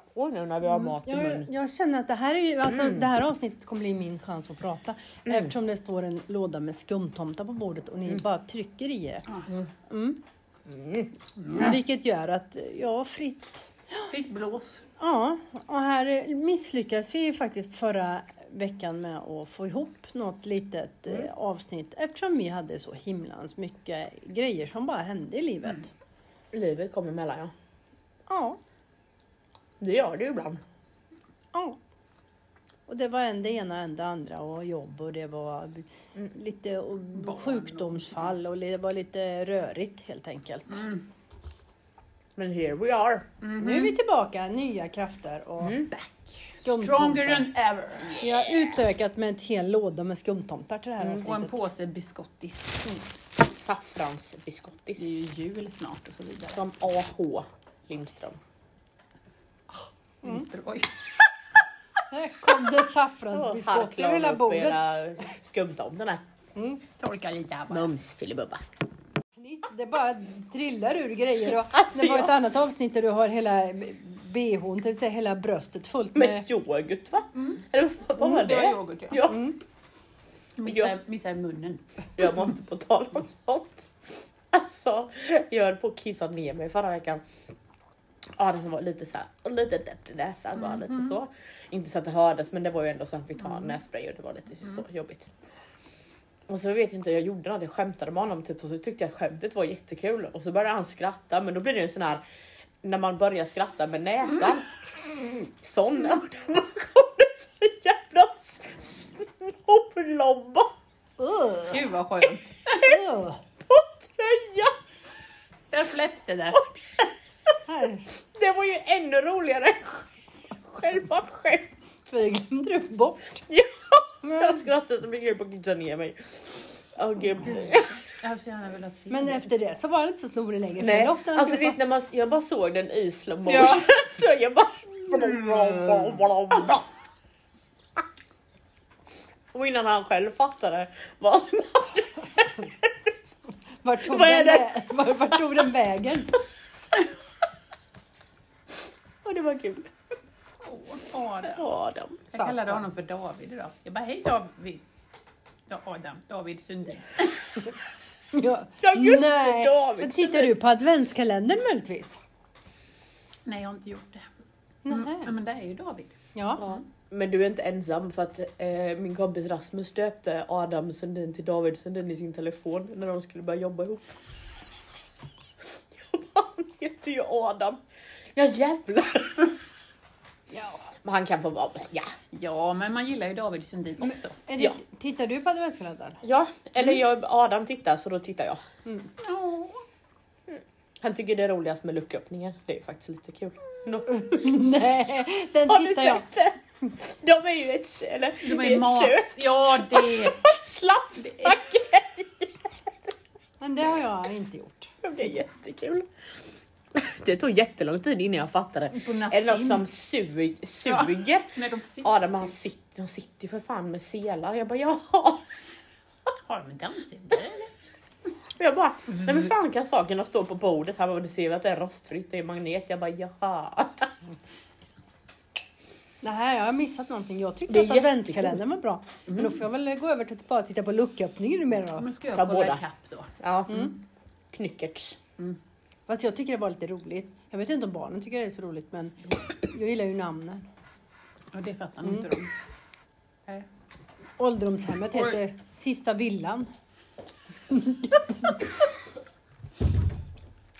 passa på nu när vi har mat i Jag, munnen. jag känner att det här, är ju, alltså, Mm. det här avsnittet kommer bli min chans att prata. Eftersom det står en låda med skumtomtar på bordet och ni bara trycker i er. Mm. Vilket gör att, ja, fritt. Fritt blås. Ja, och här misslyckades vi ju faktiskt förra veckan med att få ihop något litet eh, avsnitt eftersom vi hade så himlans mycket grejer som bara hände i livet. Livet kommer emellan ja. Ja, Det gör det ju ibland. ja. Och det var en det ena en det andra och jobb och det var lite och sjukdomsfall och det var lite rörigt helt enkelt. Men here we are. Nu är vi tillbaka, nya krafter och Stronger skumtomtar. than ever. Vi har utökat med en hel låda med skumtomtar till det här Och en påse biscottis. Saffransbiscottis. Det är ju jul snart och så vidare. Som A.H. Lindström. Oj. Här kom det harklar över hela bordet. era skumtomtarna. Torka lite här bara. Mums filibubba. Snitt, Det bara trillar ur grejer. Och Alltså, det var ett annat avsnitt där du har hela bhn, till säga hela bröstet fullt Med med... yoghurt va? Eller vad var Det var det? yoghurt ja. Ja, Missar, missar munnen. jag måste på tal om sånt. Alltså, jag höll på att kissa ner mig förra veckan. Ja, den var lite så här, lite depp i näsan, bara lite så. Inte så att det hördes, men det var ju ändå så att vi tar nässpray och det var lite så jobbigt. Och så vet jag inte, jag gjorde något, jag skämtade med honom typ och så tyckte jag att skämtet var jättekul och så började han skratta men då blir det en sån här när man börjar skratta med näsan. Sån och då kom det så jävla snoblobba Uh, Gud vad skönt. uh, på tröjan. Jag släppte det. Här. Det var ju ännu roligare än själva skämtet. Så det glömde du bort. Ja, jag skrattade så mycket på att kissa ner mig. Åh gud. Jag hade så gärna velat se Men efter det så var det inte så snorig längre. Nej, alltså vet när man, jag bara såg den i slow motion. Ja. Så jag bara... Och innan han själv fattade vad som hade få- Vart tog, Vad är den, det? vä- vart, vart tog den vägen? Det var kul. Åh, Adam. Adam. Jag kallade honom för David idag. Jag bara, hej David. Ja, Adam, David Sundin. Ja. Ja, just det, Nej, David. för tittar du på adventskalendern möjligtvis? Nej, jag har inte gjort det. Nej. Mm, men det är ju David. Ja. Ja. Men du är inte ensam för att eh, min kompis Rasmus döpte Adam Sundin till David Sundin i sin telefon när de skulle börja jobba ihop. Jag bara, han heter ju Adam. Ja jävlar. ja. Men han kan få vara med. Ja. Ja, men man gillar ju David Sundin också. Är det, Ja. Tittar du på adventskalendern? Ja, eller jag, Adam tittar så då tittar jag. Ja. Han tycker det är roligast med lucköppningen. Det är faktiskt lite kul. No. Nej, den Har du tittar jag. det? De är ju ett, eller, De det är är mat. ett kök. Ja, det. Slafsbacke. Men det har jag inte gjort. Det är jättekul. Det tog jättelång tid innan jag fattade. Är det något som sug, suger? När de sitter. Adam han sitter, de sitter för fan med selar. Jag bara ja. Har de en dammsugare eller? Jag bara, nej men fan kan sakerna stå på bordet? Han bara, du ser att det är rostfritt, det är magnet. Jag bara jaha. Det här, jag har missat någonting. Jag tyckte är att adventskalendern var bra. Men då får jag väl gå över till att bara titta på lucköppningen numera då. Men ska Ta jag kolla båda. ikapp då? Ja. Knyckerts. Fast jag tycker det var lite roligt. Jag vet inte om barnen tycker det är så roligt men jag gillar ju namnen. Ja, det fattar nog inte de. Nej. Ålderdomshemmet Oj. heter Sista Villan.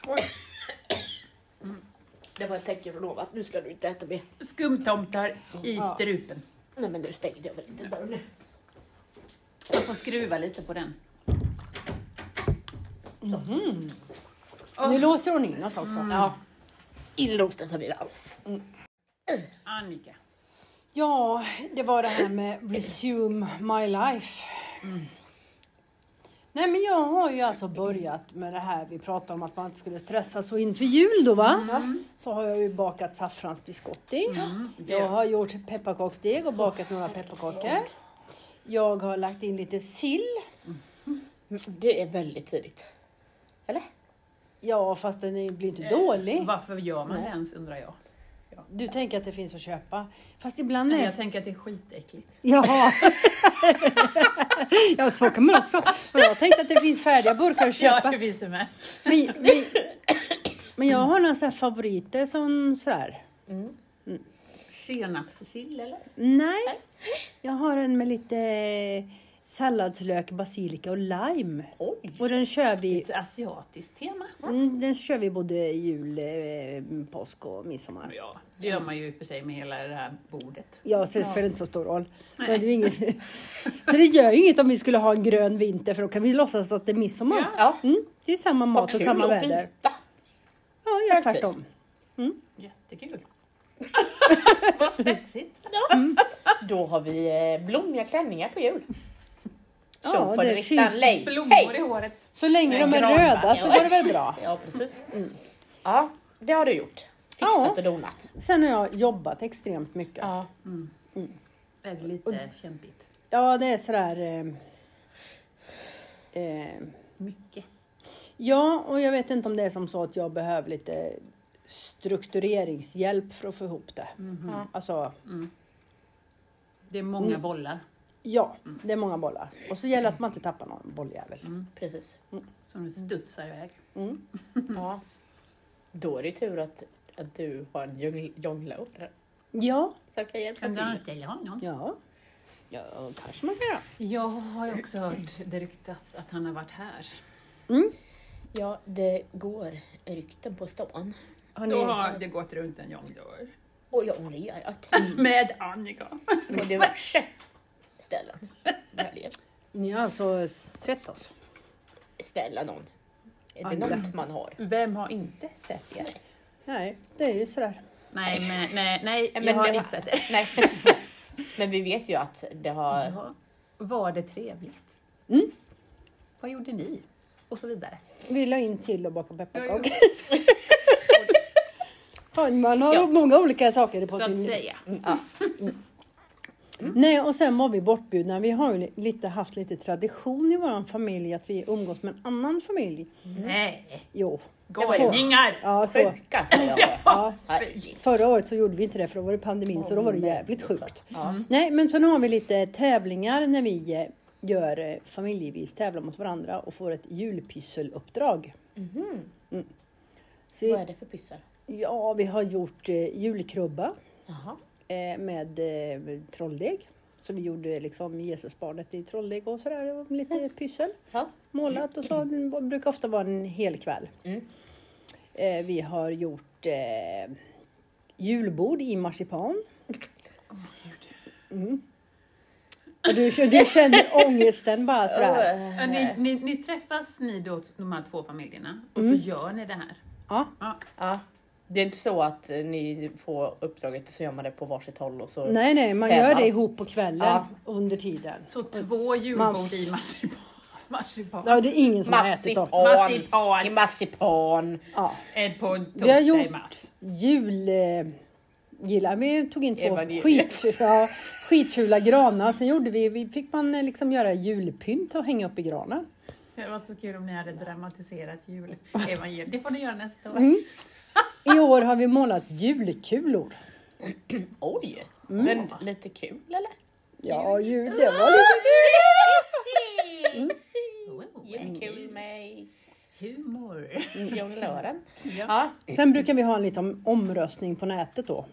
Oj. Det var ett tecken från ovan. Nu ska du inte äta mer. Skumtomtar i Ja. strupen. Nej men du stängde jag väl inte dörren nu. Jag får skruva lite på den. Nu låser hon in oss också. Ja. Inlåsta så blir det. Annika. Ja, det var det här med Resume My Life. Nej men jag har ju alltså börjat med det här vi pratade om att man inte skulle stressa så inför jul då va? Så har jag ju bakat saffransbiscotti. Jag har gjort pepparkaksdeg och bakat några pepparkakor. Jag har lagt in lite sill. Det är väldigt tidigt. Eller? Ja fast den är- blir inte dålig. Varför gör man det ens undrar jag. Ja. du tänker att det finns att köpa. Fast ibland Nej, är jag tänker att det är skitäckligt. Jaha. ja, så kan man också. Och jag tänkte att det finns färdiga burkar att Ja, köpa. det finns det med. Men, men, men jag har några så favoriter som sådär. Senapssill eller? Nej, jag har en med lite salladslök, basilika och lime. Oj! Och den kör vi, Ett asiatiskt tema. mm, den kör vi både jul, eh, påsk och midsommar. Ja, det gör man ju för sig med hela det här bordet. Ja, så det spelar inte så stor roll. Så det, är inget, så det gör ju inget om vi skulle ha en grön vinter för då kan vi låtsas att det är midsommar. Ja. Ja, Mm, det är samma mat och kul samma väder. byta. Ja, jag tvärtom. Jättekul. Vad spetsigt. Då har vi eh, blommiga klänningar på jul. Ja, finns en lej. Blommor i håret. Så länge Men de är granbarr, röda så ja. går det väl bra. Ja, precis. Ja, det har du gjort. Fixat Ja. och donat. Sen har jag jobbat extremt mycket. Ja. Är det lite kämpigt? Ja, det är sådär... Eh, eh, Mycket. ja, och jag vet inte om det är som så att jag behöver lite struktureringshjälp för att få ihop det. Ja. Alltså, Det är många bollar ja, det är många bollar. Och så gäller det att man inte tappar någon bolljävel. Precis. som studsar iväg. Mm. Ja. Då är det tur att, att du har en jong- jonglör Ja, som kan hjälpa Kan du till. anställa honom? ja. Ja, kanske man kan göra. Jag har också hört det ryktas att han har varit här. Ja, det går rykten på stan. Har Då ni, har det gått runt en jonglör. Och jonglerat Med Annika. på diverse ställen. Möjligen. ni har alltså sett oss? Ställa någon. Är det Andra. något man har? Vem har inte sett er? Nej, det är ju sådär. Nej, men, nej, nej Ja, jag men har inte sett er. Nej. Men vi vet ju att det har... Ja. Var det trevligt? Mm. Vad gjorde ni? Och så vidare. Vi la in sill och bakade Ja, pepparkakor. Man har Ja. många olika saker på Så att sin... säga. Ja. Nej, och sen var vi bortbjudna. Vi har ju lite, haft lite tradition i vår familj att vi umgås med en annan familj. Nej, Jo. galningar! Ja, så. Jag. Ja. Förra året så gjorde vi inte det för då var det pandemin så då var det jävligt sjukt. Ja. Nej, men så nu har vi lite tävlingar när vi eh, gör eh, familjevis tävlar mot varandra och får ett julpysseluppdrag. Mhm. Så, Vad är det för pyssel? ja, vi har gjort eh, julkrubba Jaha. Eh, med eh, trolldeg. Så vi gjorde liksom Jesusbarnet i trolldeg och sådär och lite pyssel. Ja. Målat och så. Det brukar ofta vara en hel kväll. Mm. Eh, vi har gjort eh, julbord i marsipan. Mm. Och du, du känner ångesten bara sådär. Ja, ni, ni, ni träffas ni då, de här två familjerna, och Mm. så gör ni det här. Ja. Ja. Ja. Det är inte så att eh, ni får uppdraget och så gör man det på varsitt håll och så... Nej, nej, man Tävlar. gör det ihop på kvällen Ja. under tiden. Så två julbord i marsipan. marsipan. Ja, det är ingen som har ätit dem. Marsipan. Marsipan. I marsipan. Ja. Eh, På Vi har gjort jul... Eh, gillar. Vi tog in två Evangeliet. skit, ja, skitfula granar. Sen gjorde vi, vi fick man liksom göra julpynt och hänga upp i granen. Det var så kul om ni hade dramatiserat julevangeliet. Det får ni göra nästa år. Mm. I år har vi målat julkulor. Oj! Mm. Men lite kul eller? Ja, jul, det var lite... Wow. Julkul med Humor. jonglören. Ja. Ja. Sen brukar vi ha en liten omröstning på nätet då.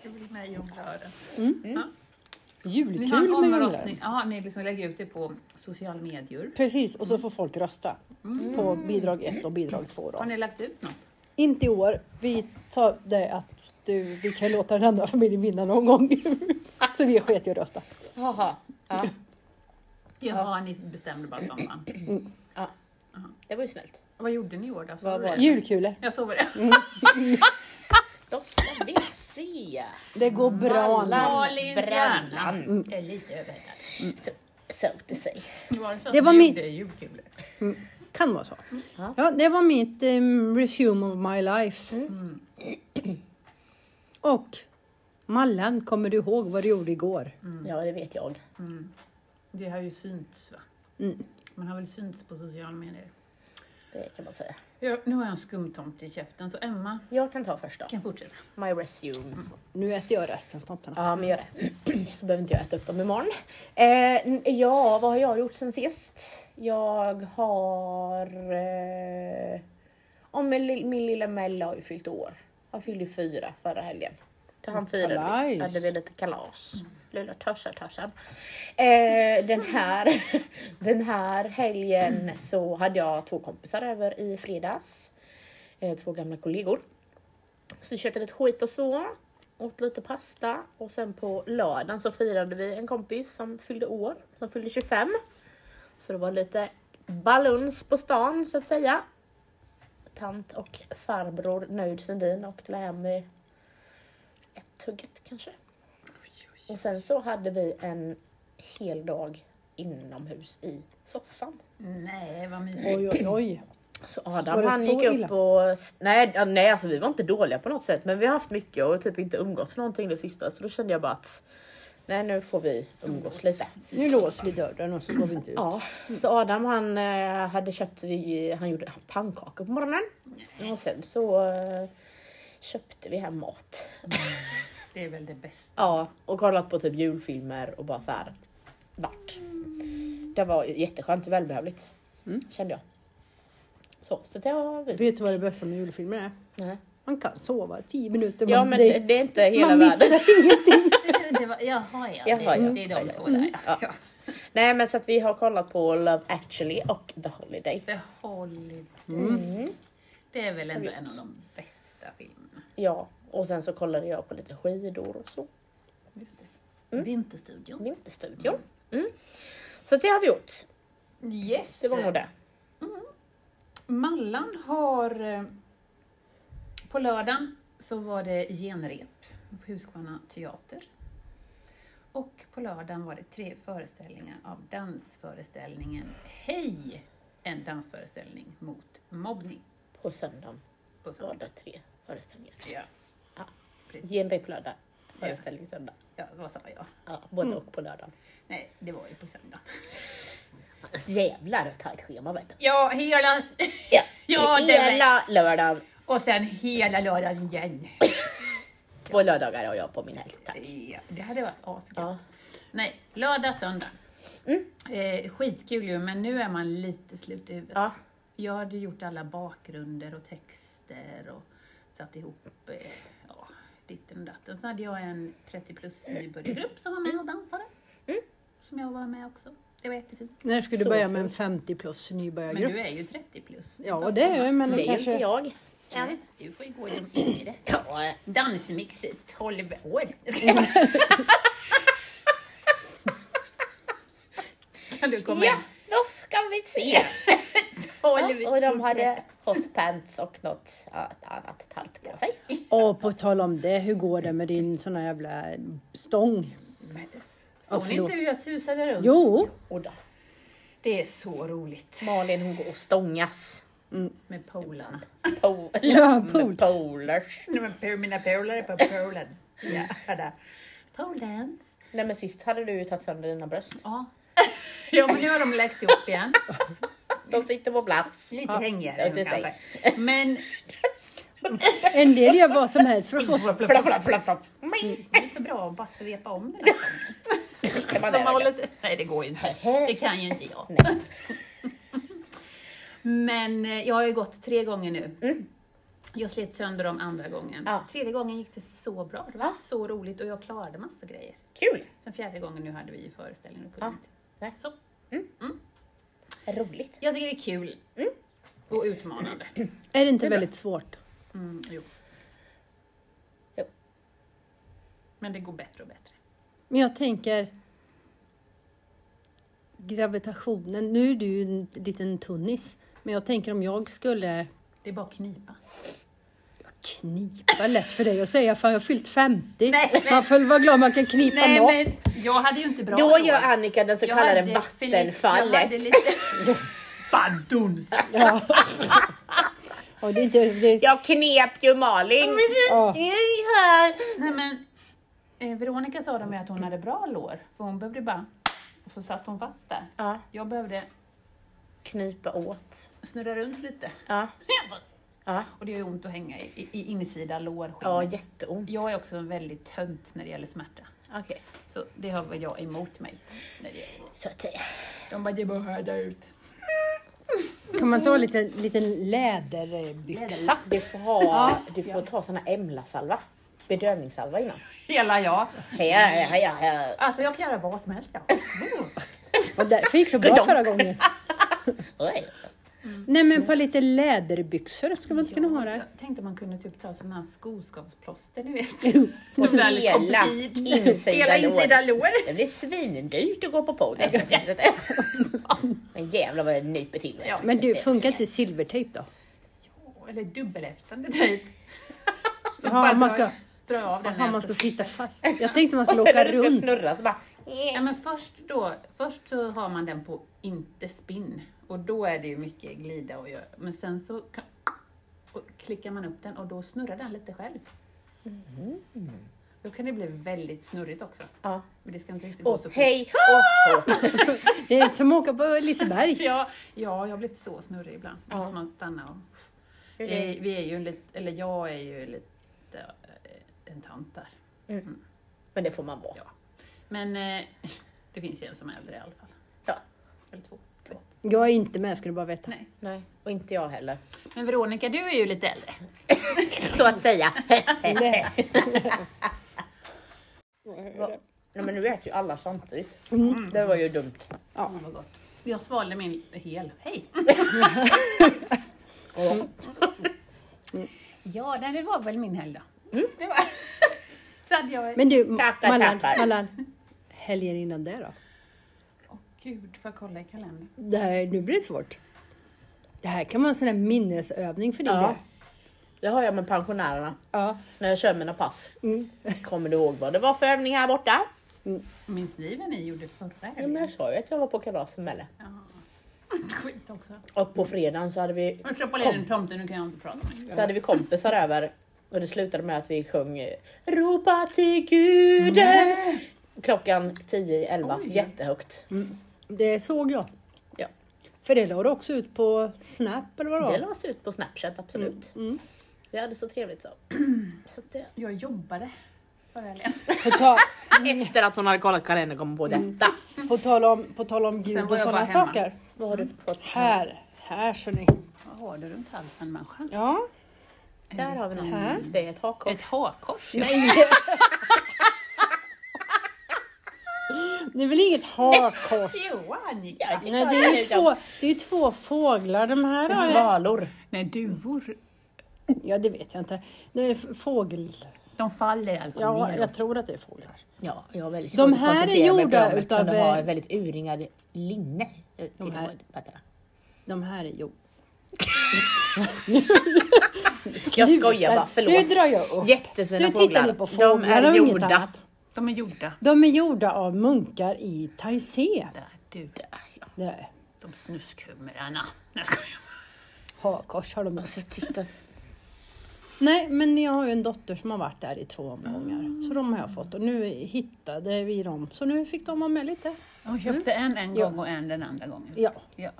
Ska bli med i jonglören. Mm. Ja. Julkul har en med omröstning. Ja, ni liksom lägger ut det på sociala medier. Precis, och så får folk rösta på bidrag 1 och bidrag 2 Har ni lagt ut något? Inte i år. Vi tar det att du, vi kan låta den andra familjen vinna någon gång. så vi sket i att rösta. Jaha. Ja. Jaha, ni bestämde bara som man. ja. Det var ju snällt. Vad gjorde ni i år då? Julkulor. Jag såg det. Då ska vi se. Det går bra nu. Malins hjärna Brallan. är lite överhettad. Så, så att säga. Var det så Det att var min- julkulor? Kan vara så. Ja. Ja, det var mitt um, resume of my life. Och Mallen, kommer du ihåg vad du gjorde igår? Ja, det vet jag. Det har ju synts va? Mm. Man har väl synts på sociala medier. Det kan man säga. Ja, nu har jag en skumtomte i käften, så Emma Jag kan ta först då. kan fortsätta. My resume. Nu äter jag resten av tomtarna. Ja, men gör det. Så behöver inte jag äta upp dem imorgon. Eh, ja, vad har jag gjort sen sist? Jag har... Eh, ja, men li- min lilla Mella har ju fyllt år. Han fyllde ju fyra förra helgen. Så han firade vi. Kalas. Hade vi lite kalas. Lilla törsar-törsan. Eh, den, här, den här helgen så hade jag två kompisar över i fredags. Eh, två gamla kollegor. Så vi käkade lite skit och så. Åt lite pasta och sen på lördagen så firade vi en kompis som fyllde år, som fyllde 25. Så det var lite baluns på stan så att säga. Tant och farbror Nöjd Sundin åkte hem med ett tugget kanske. Och sen så hade vi en hel dag inomhus i soffan. Nej, vad mysigt. Oj, oj, oj. Så Var Adam han så gick upp illa? och... Nej, nej alltså vi var inte dåliga på något sätt men vi har haft mycket och typ inte umgåtts någonting det sista så då kände jag bara att nej nu får vi umgås lite. Nu låser vi dörren och så går vi inte ut. Ja, så Adam han eh, hade köpt, vi, han gjorde pannkakor på morgonen och sen så eh, köpte vi hem mat. Det är väl det bästa. Ja, och kollat på typ julfilmer och bara så här vart. Det var jätteskönt och välbehövligt kände jag. Så, så det har vi. Vet du vad det bästa med julfilmer är? Nej. Man kan sova 10 minuter. Ja man- men det- det, det är inte hela man missar världen. Det var, jaha, ja. Jaha, ja. Det, det är de två där. Ja. Ja. Nej men så att vi har kollat på Love actually och The Holiday. The Holiday. Mm. Det är väl ändå en av de bästa filmerna. Ja, och sen så kollade jag på lite skidor och så. Just det. Vinterstudion. Vinterstudion. Mm. Så det har vi gjort. Yes. Det var nog det. Mallan har... eh, På lördagen så var det genrep på Huskvarna teater. Och på lördagen var det tre föreställningar av dansföreställningen Hej! En dansföreställning mot mobbning. På söndagen På var söndag. det tre föreställningar. Ja. Precis. Genrep lördag, föreställning söndag. Ja, vad sa jag? Ja, både och på lördagen. Nej, det var ju på söndag. Jävlar tajt schema vet du. Ja, hela... Ja, Ja, det hela lördagen. Och sen hela lördagen igen. Två lördagar har jag på min helg. Tack. Ja, det hade varit asgött. Ja. Nej, lördag, söndag. Mm. Eh, skitkul ju, men nu är man lite slut i huvudet. Ja. Jag hade gjort alla bakgrunder och texter och satt ihop eh, ja, ditten och datten. Så hade jag en 30 plus nybörjargrupp som var med och dansade. Mm. Som jag var med också. Det var jättefint. När ska du Så börja med en 50 plus Men nybörjargrupp? du är ju 30 plus. Ja det är jag, men Det är kanske... inte jag. Nej, Du får ju gå in i det. Ja, Dansmix 12 år. kan du komma ja, in? då ska vi se. 12 Ja, och de hade hot pants och något annat tajt på sig. Och på tal om det, hur går det med din sån här jävla stång? Såg ni inte hur jag susade runt? Jo! Och då, Det är så roligt. Malin hon går och stångas. Med polarna. Po- Ja, pool. med polars. Nej, men po- Mina polare är på Polen. Ja, där. Polans. Nej men sist hade du ju tagit sönder dina bröst. Ja. ja, men nu har de läkt ihop igen. De sitter på plats. Lite Ja, säger. kanske. Men En del gör vad som helst för att få... Flapp, flapp, flapp, flapp. det är så bra att bara svepa om det. Kan man håller sig- Nej, det går ju inte. Det kan ju inte jag. Nej. Men eh, jag har ju gått tre gånger nu. Jag slet sönder dem andra gången. Ja. Tredje gången gick det så bra. Det var Ja. så roligt och jag klarade massa grejer. Kul! Sen fjärde gången nu hade vi ju föreställning och kunde Ja. inte. Så. Roligt. Jag tycker det är kul. Mm. Och utmanande. Är det inte Det är bra. väldigt svårt? Mm, jo. Jo. Men det går bättre och bättre. Men jag tänker... Gravitationen, nu är du ju en liten tunnis. Men jag tänker om jag skulle Det är bara att knipa. knipa lätt för dig att säga för jag har fyllt 50. Nej. Man får väl vara glad man kan knipa Nej, något. men jag hade ju inte bra Då år. gör Annika den så Jag kallade vattenfallet. lite... Baduns! Och det det är, Jag knep ju Malin. ja. Här. Nej men, eh, Veronica sa de ju att hon hade bra lår, för hon behövde bara... Och så satt hon fast där. Ja. Jag behövde knipa åt. Snurra runt lite. Ja. Ja, Och det gör ont att hänga i, i insida lårskinnet. ja jätteont. Jag är också en väldigt tönt när det gäller smärta. Okej. Så det har väl jag emot mig. När det gäller. Så att säga. De bara, det bara härda ut. Kan man ta en liten, liten läderbyxa? Du får, ha, du får ta såna Emla-salva. Bedövningssalva innan. Hela jag. Heja, heja, heja. Alltså jag kan göra vad som helst. Ja. Och därför gick så bra förra gången. Oj. Nej men på lite läderbyxor ska man inte kunna ha det. Jag tänkte man kunde typ ta sådana här skoskavsplåster, ni vet. Lite hela insida lår. Det blir svindyrt att gå på podd. Men jävlar vad jag nyper till. Ja. Men du, funkar inte silvertejp då? Eller dubbelhäftande typ. Så Ja, bara man ska- dra av den. jag man ska sitta fast. Jag tänkte man Och skulle sen när åka du ska runt. snurra så bara... Ja, men först, då, först så har man den på inte spinn och då är det ju mycket glida och göra. Men sen så kan, och klickar man upp den och då snurrar den lite själv. Då kan det bli väldigt snurrigt också. Ja. Men det ska inte riktigt gå så fort. hej! Och, och. Det är som att åka på Liseberg. Ja, ja, jag har blivit så snurrig ibland. Ja. måste man stanna och... Är Vi, är ju lite, eller jag är ju lite eh, en tant där. Mm. Men det får man vara. Ja. Men eh, det finns ju en som är äldre i alla fall. Ja. Eller två. Jag är inte med ska du bara veta. Nej. Nej, och inte jag heller. Men Veronica, du är ju lite äldre. Så att säga. Nej. Nej, men nu vet ju alla samtidigt. Mm. Det var ju dumt. Ja. Mm, vad gott. Jag svalde min hel. Hej! ja, nej, det var väl min helg då. Det var... Så hade jag... Men du, Mallan. Mallan, helgen innan det då? Gud, får jag kolla i kalendern? Det här, nu blir det svårt. Det här kan vara en sån här minnesövning för din Ja. Det har jag med pensionärerna. Ja. När jag kör mina pass. Mm. Kommer du ihåg vad det var för övning här borta? Minns ni vad ni gjorde förra Ja, men helgen? jag sa ju att jag var på kalas med Melle. Ja. Skit också. Och på fredagen så hade vi, Jag stoppar ner den tomten, nu kan jag inte prata med så hade vi kompisar över. Och det slutade med att vi sjöng Ropa till guden. Klockan 10 i 11. Det såg jag. Ja. För det la du också ut på Snap eller vad det var? Det lades ut på Snapchat, absolut. Mm. Vi hade så trevligt så. så att det... Jag jobbade förra helgen. Ta, Efter att hon hade kollat kalendern kom på detta. på, tal om, på tal om Sen Gud och sådana saker. Vad har du fått? Här, här så ni. Vad har du runt halsen människa? Ja. Där har vi något. Här. Det är ett hakkors. Ett hakkors? Nej. Det är väl inget hakkors? Jo, Annika. Nej, det är ju två, det är ju två fåglar. De här Svalor. Nej, duvor. Ja, det vet jag inte. Det är fågel... De faller i alla fall Ja, neråt. jag tror att det är fåglar. Ja, jag har väldigt De här är gjorda utav, de har eh, väldigt urringad linne. till här. De här är jo. Jag skojar bara, Nu förlåt. drar jag upp. Jättefina Nu tittar fåglar. ni på De fåglar är och inget gjorda. De är gjorda. De är gjorda av munkar i Taizé. Där, du där ja. Det är De snuskhumrarna. Nej, jag skojar. hakkors har de. Alltså, jag tyckte att Nej, men jag har ju en dotter som har varit där i två omgångar. Så de har jag fått och nu hittade vi dem. Så nu fick de vara med lite. Hon köpte en en Ja. gång och en den andra gången. Ja. Ja.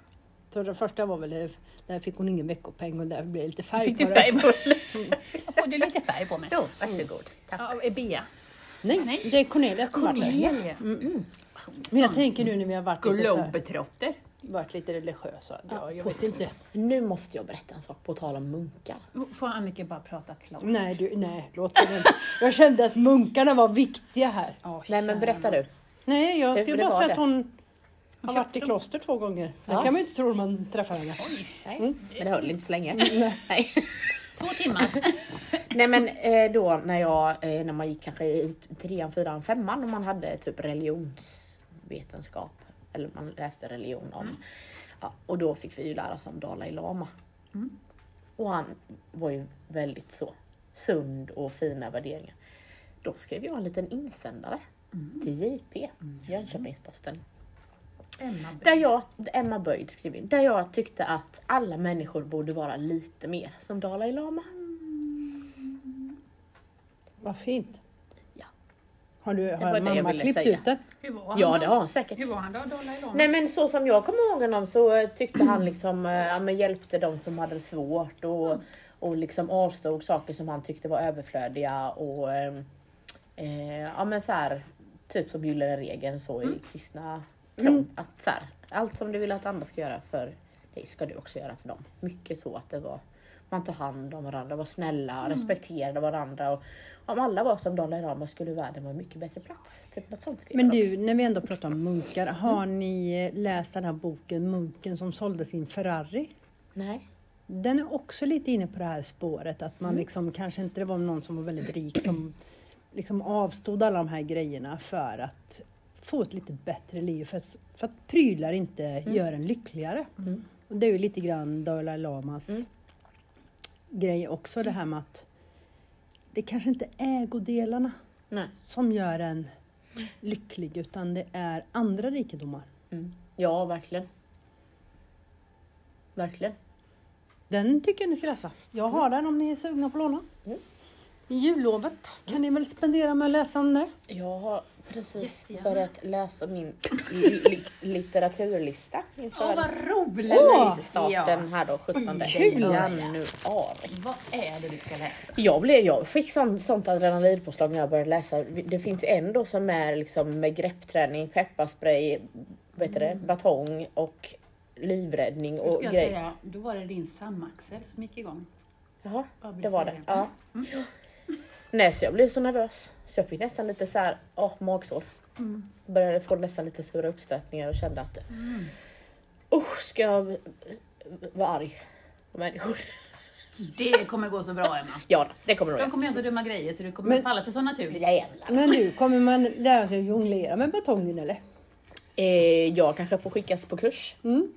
Så den första var väl, där fick hon ingen veckopeng och där blev det lite färg Fick du på färg den. på Jag får du lite färg på mig. Jo, varsågod. Tack. Ja, Bea. Nej, Nej. det är Cornelia som har varit där. Cornelia. Mm. Men jag tänker nu när vi har varit lite, så här, varit lite religiösa. Ja, jag vet inte. Nu måste jag berätta en sak på tal om munkar. Får Annika bara prata klart? Nej, du, nej, låt det. Jag kände att munkarna var viktiga här. Åh, Nej men berätta du. Nej, jag Det- skulle det bara säga det. att hon har varit i kloster två gånger. Det Ja. kan man ju inte tro när man träffar henne. Nej, Mm. men det höll inte så länge. Nej. Två timmar. Nej men eh, då när jag, eh, när man gick kanske i trean, fyran, femman och man hade typ religionsvetenskap. Eller man läste religion om. Ja, och då fick vi ju lära oss om Dalai Lama. Och han var ju väldigt så sund och fina värderingar. Då skrev jag en liten insändare till JP, Jönköpings-Posten. Emma Där jag, Emma Böjd skrev in, där jag tyckte att alla människor borde vara lite mer som Dalai Lama. Vad fint. Ja. Har, du, har det jag mamma klippt säga. ut det? Hur var han Ja då? det har han säkert. Hur var han då, Dalai Lama? Nej men så som jag kommer ihåg honom så tyckte han liksom eh, ja, men hjälpte de som hade det svårt och, och liksom avstod saker som han tyckte var överflödiga och eh, eh, ja men så här typ som gyllene regeln så i kristna tron. Att så här, allt som du vill att andra ska göra för dig ska du också göra för dem. Mycket så att det var man tar hand om varandra, var snälla, respekterade varandra och om alla var som Dalai Lama skulle världen vara en mycket bättre plats. Typ något sånt Men du, när vi ändå pratar om munkar. Har ni eh, läst den här boken Munken som sålde sin Ferrari? Nej. Den är också lite inne på det här spåret att man liksom kanske inte det var någon som var väldigt rik som liksom avstod alla de här grejerna för att få ett lite bättre liv. För att, för att prylar inte gör en lyckligare. Och det är ju lite grann Dalai Lamas grej också det här med att det kanske inte är ägodelarna Nej. som gör en lycklig utan det är andra rikedomar. Mm. Ja, verkligen. Verkligen. Den tycker jag ni ska läsa. Jag har den om ni är sugna på att låna. Mm. Jullovet kan ni väl spendera med att läsa om det. Jag har precis Jättegärna. börjat läsa min li li litteraturlista inför Åh, vad roligt! release-starten här då 17 Kul. januari. Vad är det du ska läsa? Jag, blev, jag fick sån, sånt adrenalinpåslag när jag började läsa. Det finns ju en då som är liksom med greppträning, pepparspray, vet du det, batong och livräddning och grejer. säga, då var det din samaxel som gick igång. Jaha, det var det. Ja. Mm. Nej, så jag blev så nervös. Så jag fick nästan lite så här, åh, magsår. Mm. Började få nästan lite sura uppstötningar och kände att usch, ska jag vara arg på människor? Det kommer gå så bra Emma. Ja, det kommer nog De kommer göra så dumma grejer så det kommer Men- falla sig så naturligt. Jävlar. Men du, kommer man lära sig att jonglera med batongen eller? Eh, jag kanske får skickas på kurs. Mm.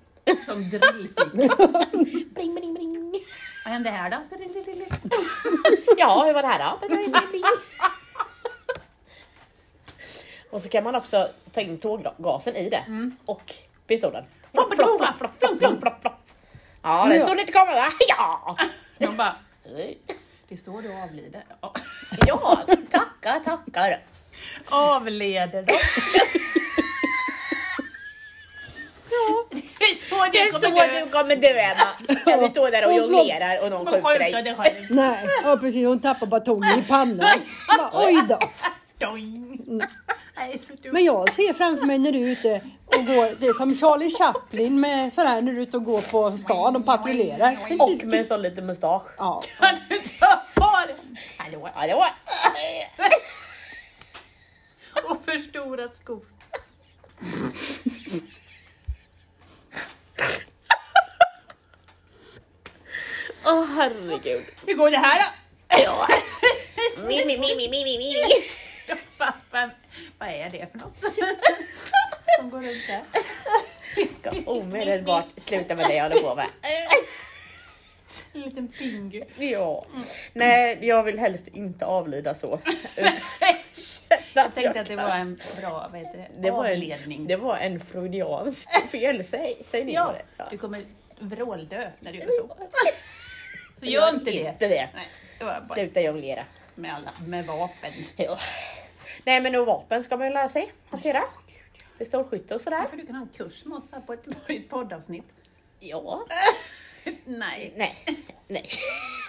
Som drillfika. Bling, bling, bling. Vad hände här då? Ja, hur var det här då? Och så kan man också ta in tårgasen i det och pistolen. Flopp, flopp, flopp, flopp, flopp, flopp, flopp, flopp. Ja, det Ja. såg lite kommer va? Ja! De bara, det så du avlider. Ja. Ja, tackar, tackar. Avleder de? Det är så Det är så du kommer dö Emma. Kan du stå där och jonglerar och någon skjuter dig? dig. Nej, ja precis. Hon tappar batongen i pannan. Bara, Oj då. Men jag ser framför mig när du är ute och går, det är som Charlie Chaplin med sådär när du är ute och går på stan och patrullerar. Och med en sån liten mustasch. Ja. Kan du ta på den? Hallå, hallå. Och för stora skor. Åh herregud. Hur går det här då? Ja. Mi, mi, mi, mi, mi, mi, mi. Vad är det för något? Som går runt där. Ska omedelbart sluta med det jag håller på med. En liten pingu. Ja. Nej, jag vill helst inte avlida så. Jag tänkte att det var en bra vad heter det, det var en, avledning. det var en freudiansk fel. Säg, säg det. Ja, Ja. du kommer vråldö när du gör så. Så gör inte det. Inte det. Nej, det bara Sluta jonglera. med alla, med vapen. Ja. Nej men och vapen ska man ju lära sig hantera. Pistolskytte och sådär. Kanske du kan ha en kurs med oss här på ett, på ett poddavsnitt. Ja. Nej, Nej. Nej.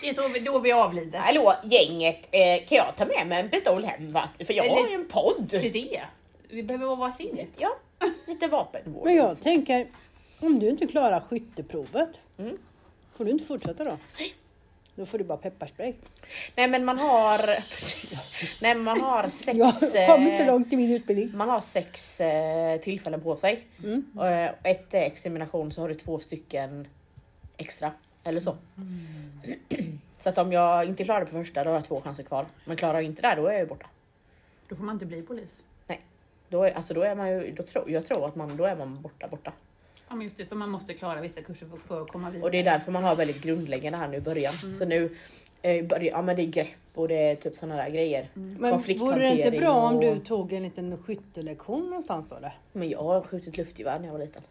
det är så vi, då vi avlider. Hallå gänget, eh, kan jag ta med mig en pistol hem va? För jag har Eller- ju en podd. Till det. Vi behöver vara varsin. Ja, lite vapenvård. Men jag tänker, om du inte klarar skytteprovet, Mm. får du inte fortsätta då? Då får du bara pepparspray. Nej men man har... Nej man har sex... Jag kom inte eh, långt i min utbildning. Man har sex eh, tillfällen på sig. Mm. Och, eh, ett är examination så har du två stycken extra. Eller så. Så att om jag inte klarar det på första då har jag två chanser kvar. Men klarar jag inte det då är jag ju borta. Då får man inte bli polis. Då är, alltså då är man ju, då tror, jag tror att man, då är man borta borta. Ja men just det, för man måste klara vissa kurser för, för att komma vidare. Och det är därför man har väldigt grundläggande här nu i början. Så nu, eh, i början, ja men det är grepp och det är typ sådana där grejer. Men vore det inte bra om och- du tog en liten skyttelektion någonstans då? Eller? Men jag har skjutit luftgevär när jag var liten.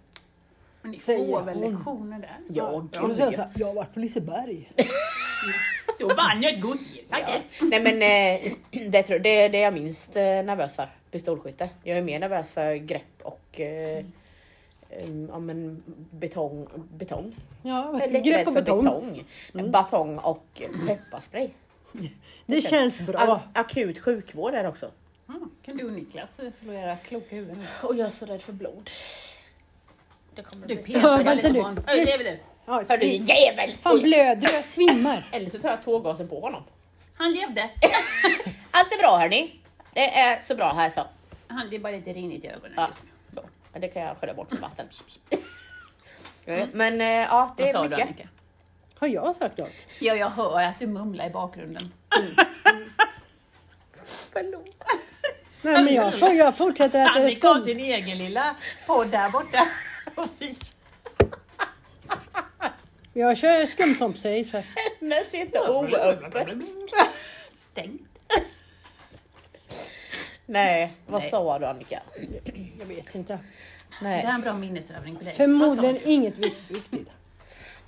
Men ni Säger får väl hon. lektioner där? Ja, gud ja. så här, jag har varit på Liseberg. Då vann jag ett. Tack! Nej men eh, det, tror, det, det är jag minst eh, nervös för, pistolskytte. Jag är mer nervös för grepp och eh, em, ja, men betong. betong. Ja, Jag är lite grepp rädd och för betong. betong. Batong och pepparspray. Det känns bra. Ak- akut sjukvård är det också. Ja, kan du och Niklas slå era kloka huvuden Och jag är så rädd för blod. Det kommer Du bli nu. Lever du? Ja, Hör du svin- jävel! Fan blöder du? Jag svimmar. Eller så tar jag tårgasen på honom. Han levde. Allt är bra hörni. Det är så bra här så. Han, det är bara lite rinnigt i ögonen Ja, just nu. det kan jag skölja bort med vatten. Men eh, ja, det Vad är du mycket. Annika? Har jag sagt något? Ja, jag hör att du mumlar i bakgrunden. Nej men jag, jag fortsätter att Annika har sin egen lilla podd där borta. Och Jag kör skumtomsejs här. Den sitter oöppet. Stängt. Nej, vad Nej. sa du Annika? Jag vet inte. Det här är Nej, en bra minnesövning på dig. Förmodligen Vad sa inget vik- viktigt.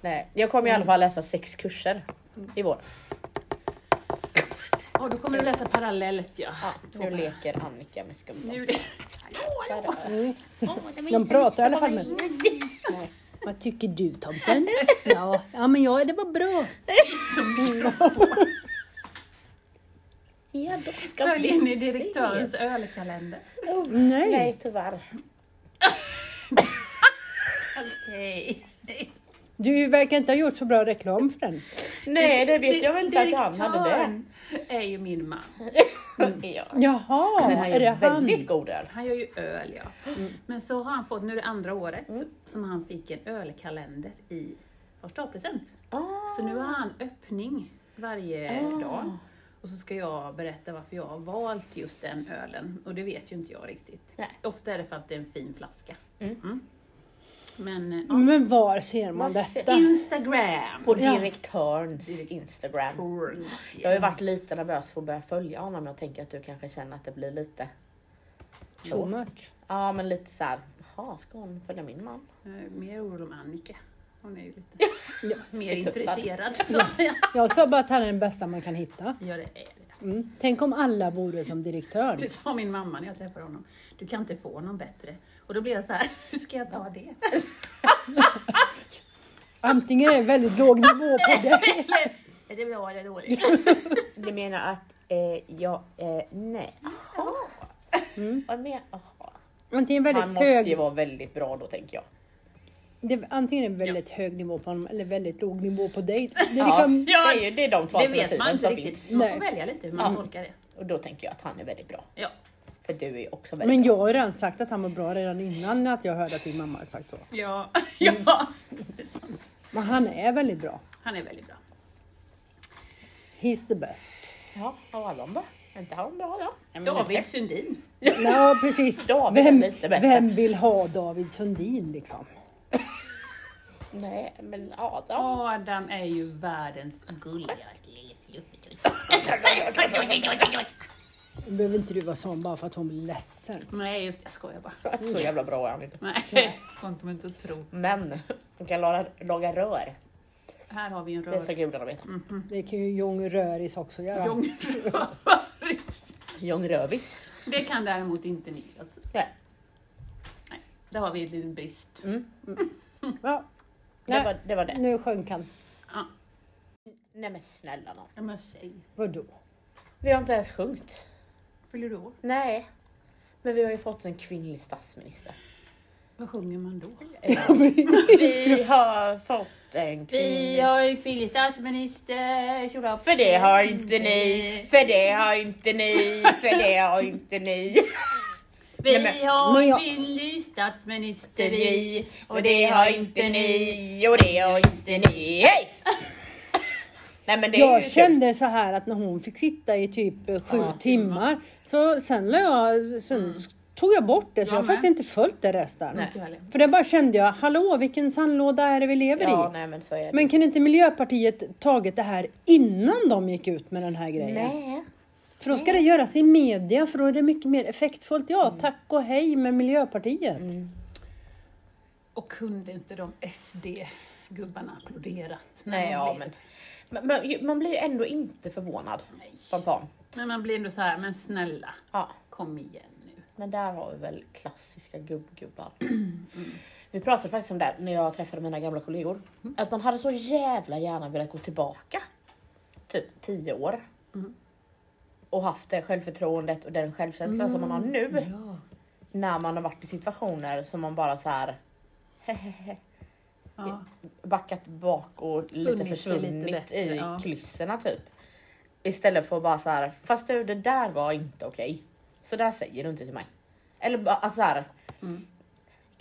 nej. Jag kommer i alla fall läsa sex kurser i vår. Ja, då kommer du läsa parallellt ja. Nu leker Annika med skumtomte. Nu... Mm. De pratar i alla fall med Nej. Vad tycker du tomten? Ja, ja men ja, det var bra. Ja, då ska Följ in i se. direktörens ölkalender. Nej. Nej, tyvärr. Okej. Du verkar inte ha gjort så bra reklam för den. Nej, det vet jag väl inte att han hade det. Är ju min man. Ja. Jaha, Men han är det han? väldigt god öl. Han gör ju öl ja. Men så har han fått, nu är det andra året, som han fick en ölkalender i första A-present. Ah. Så nu har han öppning varje dag. Och så ska jag berätta varför jag har valt just den ölen. Och det vet ju inte jag riktigt. Nej. Ofta är det för att det är en fin flaska. Mm. Men, eh, ja. Men var ser man detta? Instagram! På Ja. direktörns Instagram. Jag har ju varit lite nervös för att börja följa honom. Jag tänker att du kanske känner att det blir lite... Too much. Ja, men lite så här. Jaha, ska hon följa min man? Mer orolig om Annika. Hon är ju lite Ja. mer intresserad så att säga. Jag sa bara att han är den bästa man kan hitta. Ja, det är det. Mm. Tänk om alla vore som direktör. Det sa min mamma när jag träffade honom. Du kan inte få någon bättre. Och då blev jag så här, hur ska jag ta det? Antingen är det väldigt låg nivå på det. Är det bra eller dåligt? Du menar att eh, jag... Eh, nej. Jaha. Mm. Vad men, jaha. Antingen Han väldigt måste ju hög, vara väldigt bra då tänker jag. Det, antingen är det väldigt hög nivå på honom eller väldigt låg nivå på dig. Det är Ja, liksom, det, är det är de två Det vet man alternativen inte som riktigt. finns. Man Nej. får välja lite hur man Ja. tolkar det. Och då tänker jag att han är väldigt bra. Ja. För du är också väldigt men bra. jag har ju redan sagt att han var bra redan innan att jag hörde att din mamma har sagt så. Ja. ja, det är sant. Men han är väldigt bra. Han är väldigt bra. He's the best. Ja, av alla då? Är inte han bra då? Ja, David Sundin. Ja, precis. David är Vem, lite bättre. vem vill ha David Sundin liksom? Nej, men Adam. Adam är ju världens gulligaste lille fluffig. Nu behöver inte du vara sån bara för att hon blir ledsen. Nej, just det. Jag skojar bara. Så jävla bra är han inte. Nej, får inte att tro. Men hon kan laga, laga rör. Här har vi en Det ska rör. gudarna veta. Det kan ju Jong Röris också göra. Ljungröris. Jong Rövis. Det kan däremot inte Niklas. Nej. Där har vi en liten brist. Mm. Ja, Det, Nej. var, det var det. nu sjönk han. Ja, Nej men snälla nån. ja, men säg. Vadå? Vi har inte ens sjungit. Fyller du år? Nej. Men vi har ju fått en kvinnlig statsminister. Vad sjunger man då? Vi har fått en Vi kvinnlig... har en kvinnlig statsminister. För det har inte ni, för det har inte ni, för det har inte ni. Vi Nej, men- har Men en jag- kvinnlig statsminister vi. och det har inte ni, och det har inte ni. Hej! Nej men det Jag kul. kände så här att när hon fick sitta i typ sju Ja, timmar, så sen, la jag, sen tog jag bort det så Jag jag har faktiskt inte följt det resten. Nej. För det bara kände jag, hallå vilken sandlåda är det vi lever Ja, i? nej men så är det. Men kan inte Miljöpartiet tagit det här innan de gick ut med den här grejen? Nej. För då ska det göras i media för då är det mycket mer effektfullt. Ja, tack och hej med Miljöpartiet. Och kunde inte de SD-gubbarna applåderat? Nej, ja blev- men Men, man blir ju ändå inte förvånad Nej. spontant. Men man blir ändå så här, men snälla, Ja. kom igen nu. Men där har vi väl klassiska gubbgubbar. Vi pratade faktiskt om det när jag träffade mina gamla kollegor. Att man hade så jävla gärna velat gå tillbaka. Typ 10 år. Mm. Och haft det självförtroendet och den självkänslan som man har nu. Ja. När man har varit i situationer som man bara så här hehehe, Ja. backat bak och lite Funnit lite försvunnit bättre, i ja. kulisserna typ. Istället för att bara så här, fast du det där var inte okej. Så där säger du inte till mig. Eller bara alltså så här. Mm.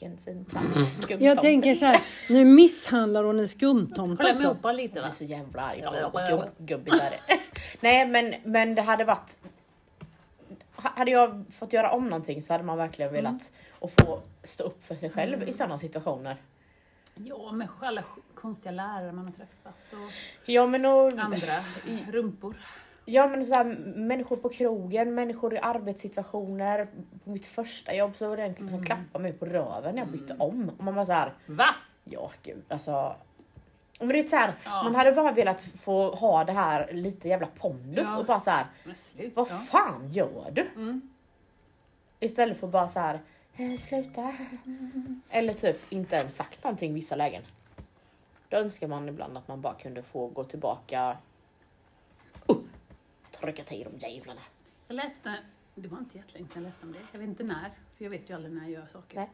Vilken fin plats. Skumtomte. Jag tänker så här, nu misshandlar hon en skumtomte Kolla också. mopa lite Jag va? är så jävla arg på Ja, det. ja, ja. Gubb, gubbigt är det. Nej men, men det hade varit... ha- Hade jag fått göra om någonting så hade man verkligen Mm. velat att få stå upp för sig själv i sådana situationer. Ja, med alla konstiga lärare man har träffat och Ja men och, andra rumpor. Ja men så här, människor på krogen, människor i arbetssituationer. På mitt första jobb så var det en som Mm. klappade mig på röven när jag bytte om. Och man var så här, Va? ja gud alltså. Men det är så här, Ja. man hade bara velat få ha det här lite jävla pondus Ja. och bara så här, Men sluta. vad fan gör du? Mm. Istället för bara så här, eh, sluta. Eller typ inte ens sagt någonting i vissa lägen. Då önskar man ibland att man bara kunde få gå tillbaka. Uh, trycka till de jävlarna. Jag läste, det var inte jättelänge sedan jag läste om det. Jag vet inte när, för jag vet ju aldrig när jag gör saker. Nej.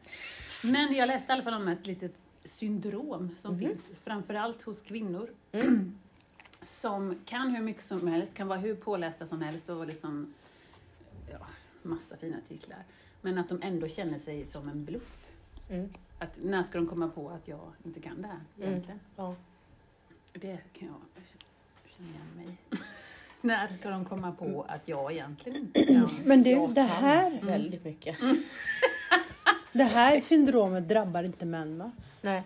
Men jag läste i alla fall om ett litet syndrom som Mhm. finns, framförallt hos kvinnor. Mm. Som kan hur mycket som helst, kan vara hur pålästa som helst och liksom, ja, massa fina titlar. Men att de ändå känner sig som en bluff. Mm. Att när ska de komma på att jag inte kan det här egentligen? Ja. Det kan jag känna igen mig i. När ska de komma på att jag egentligen inte kan? Men du, Jag det här, Väldigt mycket. det här syndromet drabbar inte män va? Nej,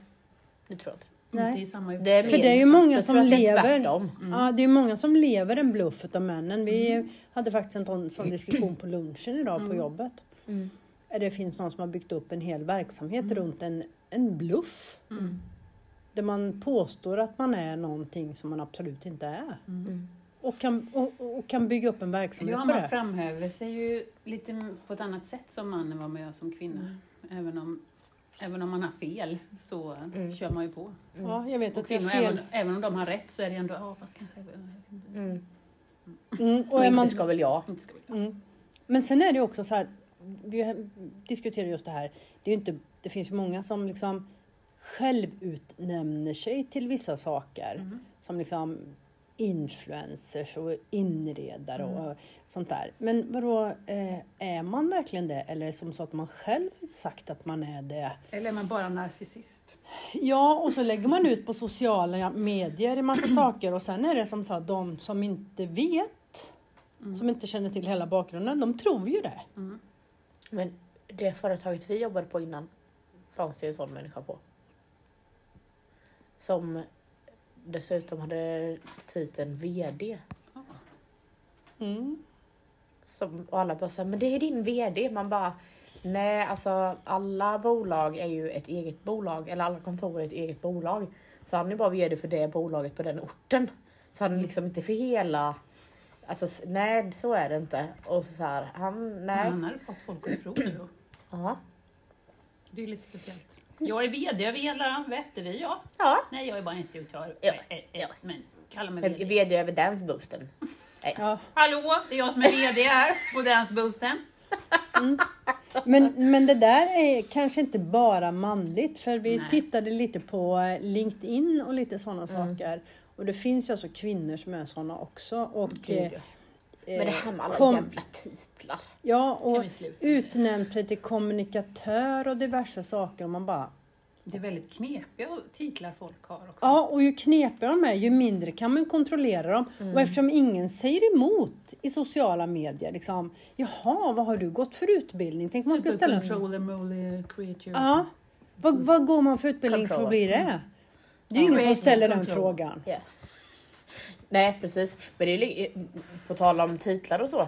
det tror jag inte. Nej. Det är För det är ju många som lever. tvärtom. Ja, det är många som lever en bluff utav männen. Vi hade faktiskt en sån, diskussion på lunchen idag på jobbet. Mm. Det finns någon som har byggt upp en hel verksamhet runt en, en bluff. Mm. Där man påstår att man är någonting som man absolut inte är. Mm. Och kan, och, och kan bygga upp en verksamhet Ja, på man det. framhäver sig ju lite på ett annat sätt som man än vad man gör som kvinna. Även, om, även om man har fel så Mm. kör man ju på. Ja, jag vet Och att jag kvinnor, fel. även, även om de har rätt så är det ändå, ja fast kanske... jag. Mm. Mm, Och, och är man, inte ska väl jag. Inte ska vi. mm. Men sen är det också så här, vi diskuterar just det här, det, är inte, det finns ju många som liksom självutnämner sig till vissa saker. Mm. Som liksom influencers och inredare Mm. och sånt där. Men vadå, eh, är man verkligen det? Eller är det som så att man själv sagt att man är det? Eller är man bara narcissist? Ja, och så lägger man ut på sociala medier en massa saker och sen är det som så att de som inte vet, Mm. som inte känner till hela bakgrunden, de tror ju det. Mm. Men det företaget vi jobbade på innan fanns det en sån människa på. Som dessutom hade titeln VD. Mm. Som, och alla bara sa, men det är din VD. Man bara, nej alltså alla bolag är ju ett eget bolag. Eller alla kontor är ett eget bolag. Så han är bara VD för det bolaget på den orten. Så han är liksom inte för hela... Alltså nej så är det inte. Och så här, han, nej. Han hade fått folk att tro det då. Ja. Det är lite speciellt. Jag är VD över hela Vättervy, ja. Ja. Nej, jag är bara instruktör. Ja, ja. Men kalla mig VD. VD över Dance Boosten. Ja. Hallå, det är jag som är VD här på Dance Boosten. Men, men det där är kanske inte bara manligt, för vi Nej. tittade lite på eh, LinkedIn och lite sådana Mm. saker. Och det finns ju alltså kvinnor som är sådana också. Och, Gud, eh, ja. Men det här med alla kom- jävla titlar. Ja, och utnämnt sig till kommunikatör och diverse saker. Och man bara, Det är väldigt knepiga titlar folk har också. ja, och ju knepigare de är, ju mindre kan man kontrollera dem. Mm. Och eftersom ingen säger emot i sociala medier, liksom, jaha, vad har du gått för utbildning? Tänk man ska ställa Controller, creature. Ja, vad, vad går man för utbildning för att bli det? Det är ju ingen som ställer den control. frågan. Ja. Nej precis, men det är li- på tal om titlar och så.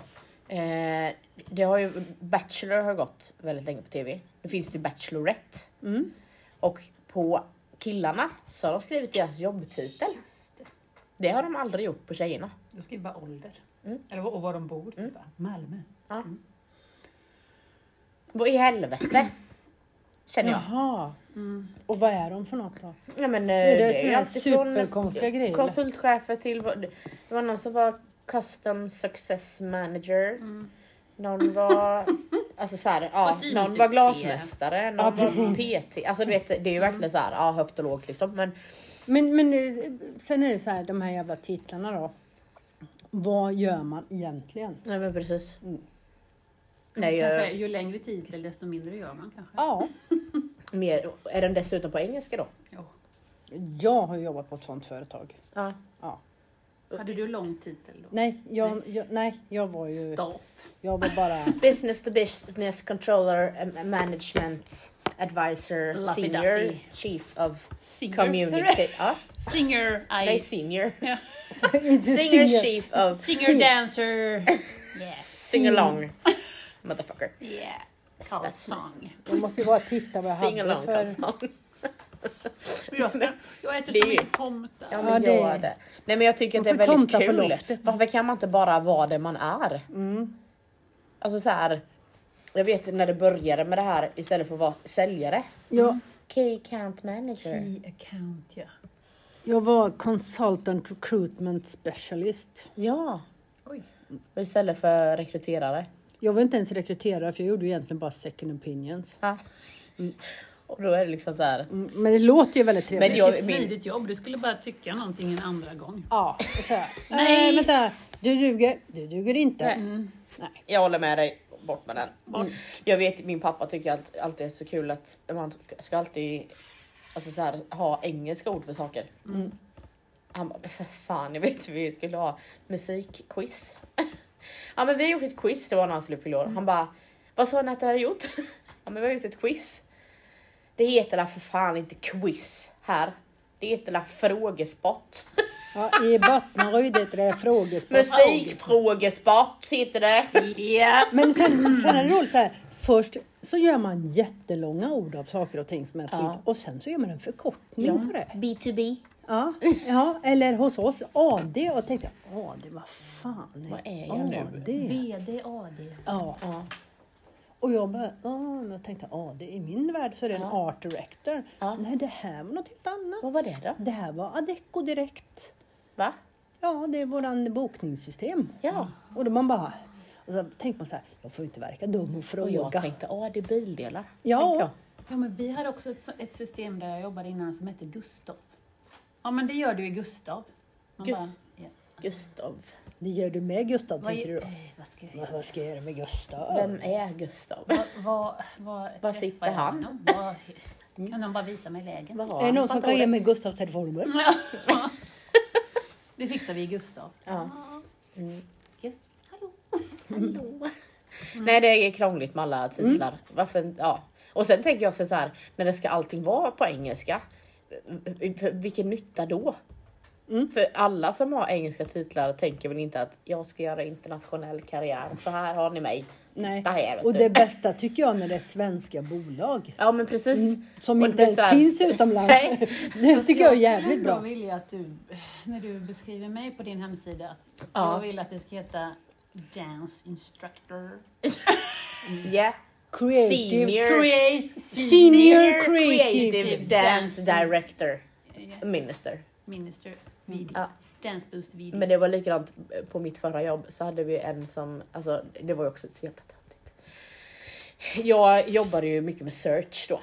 Eh, det har ju, Bachelor har gått väldigt länge på TV. Nu finns det ju Bachelorette. Mm. Och på killarna så har de skrivit deras jobbtitel. Just det. Det har de aldrig gjort på tjejerna. Då skriver bara ålder. Mm. Eller och var de bor. Typ, va? Malmö. Vad i helvete? Känner jag. Jaha. Mm. Och vad är de för något då? Ja, men, eh, Är det är alltid från superkonstiga grejer? Konsultchefer till, det var någon som var custom success manager. Mm. Någon var, alltså så här, ja, någon var glasmästare, någon Ja, var. PT. Alltså du vet, det är ju verkligen så här, ja högt och lågt liksom. Men Men, men eh, sen är det så här, de här jävla titlarna då. Vad gör man egentligen? nej men precis. Mm. Nej, kanske, jag, ju längre titel desto mindre gör man kanske. Ja, mer, är den dessutom på engelska då? Ja. jag har jobbat på ett sånt företag. Ja. Ja. Hade du lång titel då? Nej, jag, jag, nej, jag var ju, Staff. jag var bara Business to business controller, um, management advisor, Luffy senior Duffy. chief of Singer. community. Ja, Singer. nej I, senior. Ja. inte Senior singer. chief of singer Sing- dancer. Yeah. sing along. Motherfucker. Yeah. Karlsson. Jag måste ju bara titta vad jag hade för... Karlsson. Jag, äter Det ju- mycket tomtar. Ja Ja, men det- gör det. Nej men jag tycker att det är väldigt kul. Varför kan man inte bara vara det man är? Mm. Alltså så här. Jag vet när det började med det här istället för att vara säljare. Jag, Key account manager. Key account, ja. jag var consultant recruitment specialist. Ja. Oj. Och Istället för rekryterare. Jag var inte ens rekryterare för jag gjorde egentligen bara second opinions. Ja. Och då är det liksom så här. Mm, Men det låter ju väldigt trevligt. Men jag- Vilket min- smidigt jobb. Du skulle bara tycka någonting en andra gång. Ja, och så här. Nej. Nej. vänta, du duger, du duger inte. Nej. Nej. Jag håller med dig. Bort med den. Bort. Jag vet min pappa tycker allt, alltid är så kul att man ska alltid alltså så här, ha engelska ord för saker. Mm. Han bara, "Men för fan jag vet vi skulle ha musikquiz. ja men vi har gjort ett quiz, det var när han skulle fylla år. Han bara, vad sa ni att ni hade gjort? ja men vi har gjort ett quiz. Det heter la för fan inte quiz här. Det heter la frågesport. Ja, I Bottnaryd heter det frågesport. Musikfrågesport heter det. Ja. Men sen, sen är det roligt så här. Först så gör man jättelånga ord av saker och ting som är skit. Ja. Och sen så gör man en förkortning på det. B2B. Ja, ja, eller hos oss AD. Och tänkte jag, AD, vad fan Vad är jag nu? AD? VD, AD. Ja. Ja. Och jag bara, ja, men jag tänkte AD, i min värld så är det en Ja. art director. Ja. Nej, det här var något helt annat. Vad var det då? Det här var Adecco Direkt. Va? Ja, det är våran bokningssystem. Ja. Och då man bara, och så tänkte man så här, jag får inte verka dum och Och fråga. jag tänkte, åh det är bildelar. Ja. jag. Ja, men vi hade också ett, ett system där jag jobbade innan som hette Gustav. Ja, men det gör du i Gustav. Man Gu- bara, ja. Gustav. Det gör du med Gustav, vad, tänkte du då. eh, vad ska jag Vad- göra? Vad ska jag göra med Gustav? Vem är Gustav? Vad, vad, vad Var sitter han? honom? Vad, kan de bara visa mig vägen? Vad har Är det någon som kan ge mig Gustavs telefonnummer? Ja. Det fixar vi i Gustav. Ja. Mm. Hallå. Hallå. Nej det är krångligt med alla titlar. Varför, ja. Och sen tänker jag också så här, när det ska allting vara på engelska. V- Vilken nytta då? Mm. För alla som har engelska titlar tänker väl inte att jag ska göra internationell karriär. Så här har ni mig. Nej. Det här, Och du. det bästa tycker jag när det är svenska bolag. Ja men precis. Mm, som Och inte ens här- finns utomlands. Nej. Det tycker jag är jävligt bra. vilja att du, när du beskriver mig på din hemsida, att Ja. jag vill att det ska heta Dance Instructor. Yeah. Creative. Senior. Create Senior creative. dance dance director. Minister. Minister video. Ja. Dance Boost video. Men det var likadant på mitt förra jobb så hade vi en som, alltså det var ju också så jävla töntigt. Jag jobbade ju mycket med search då.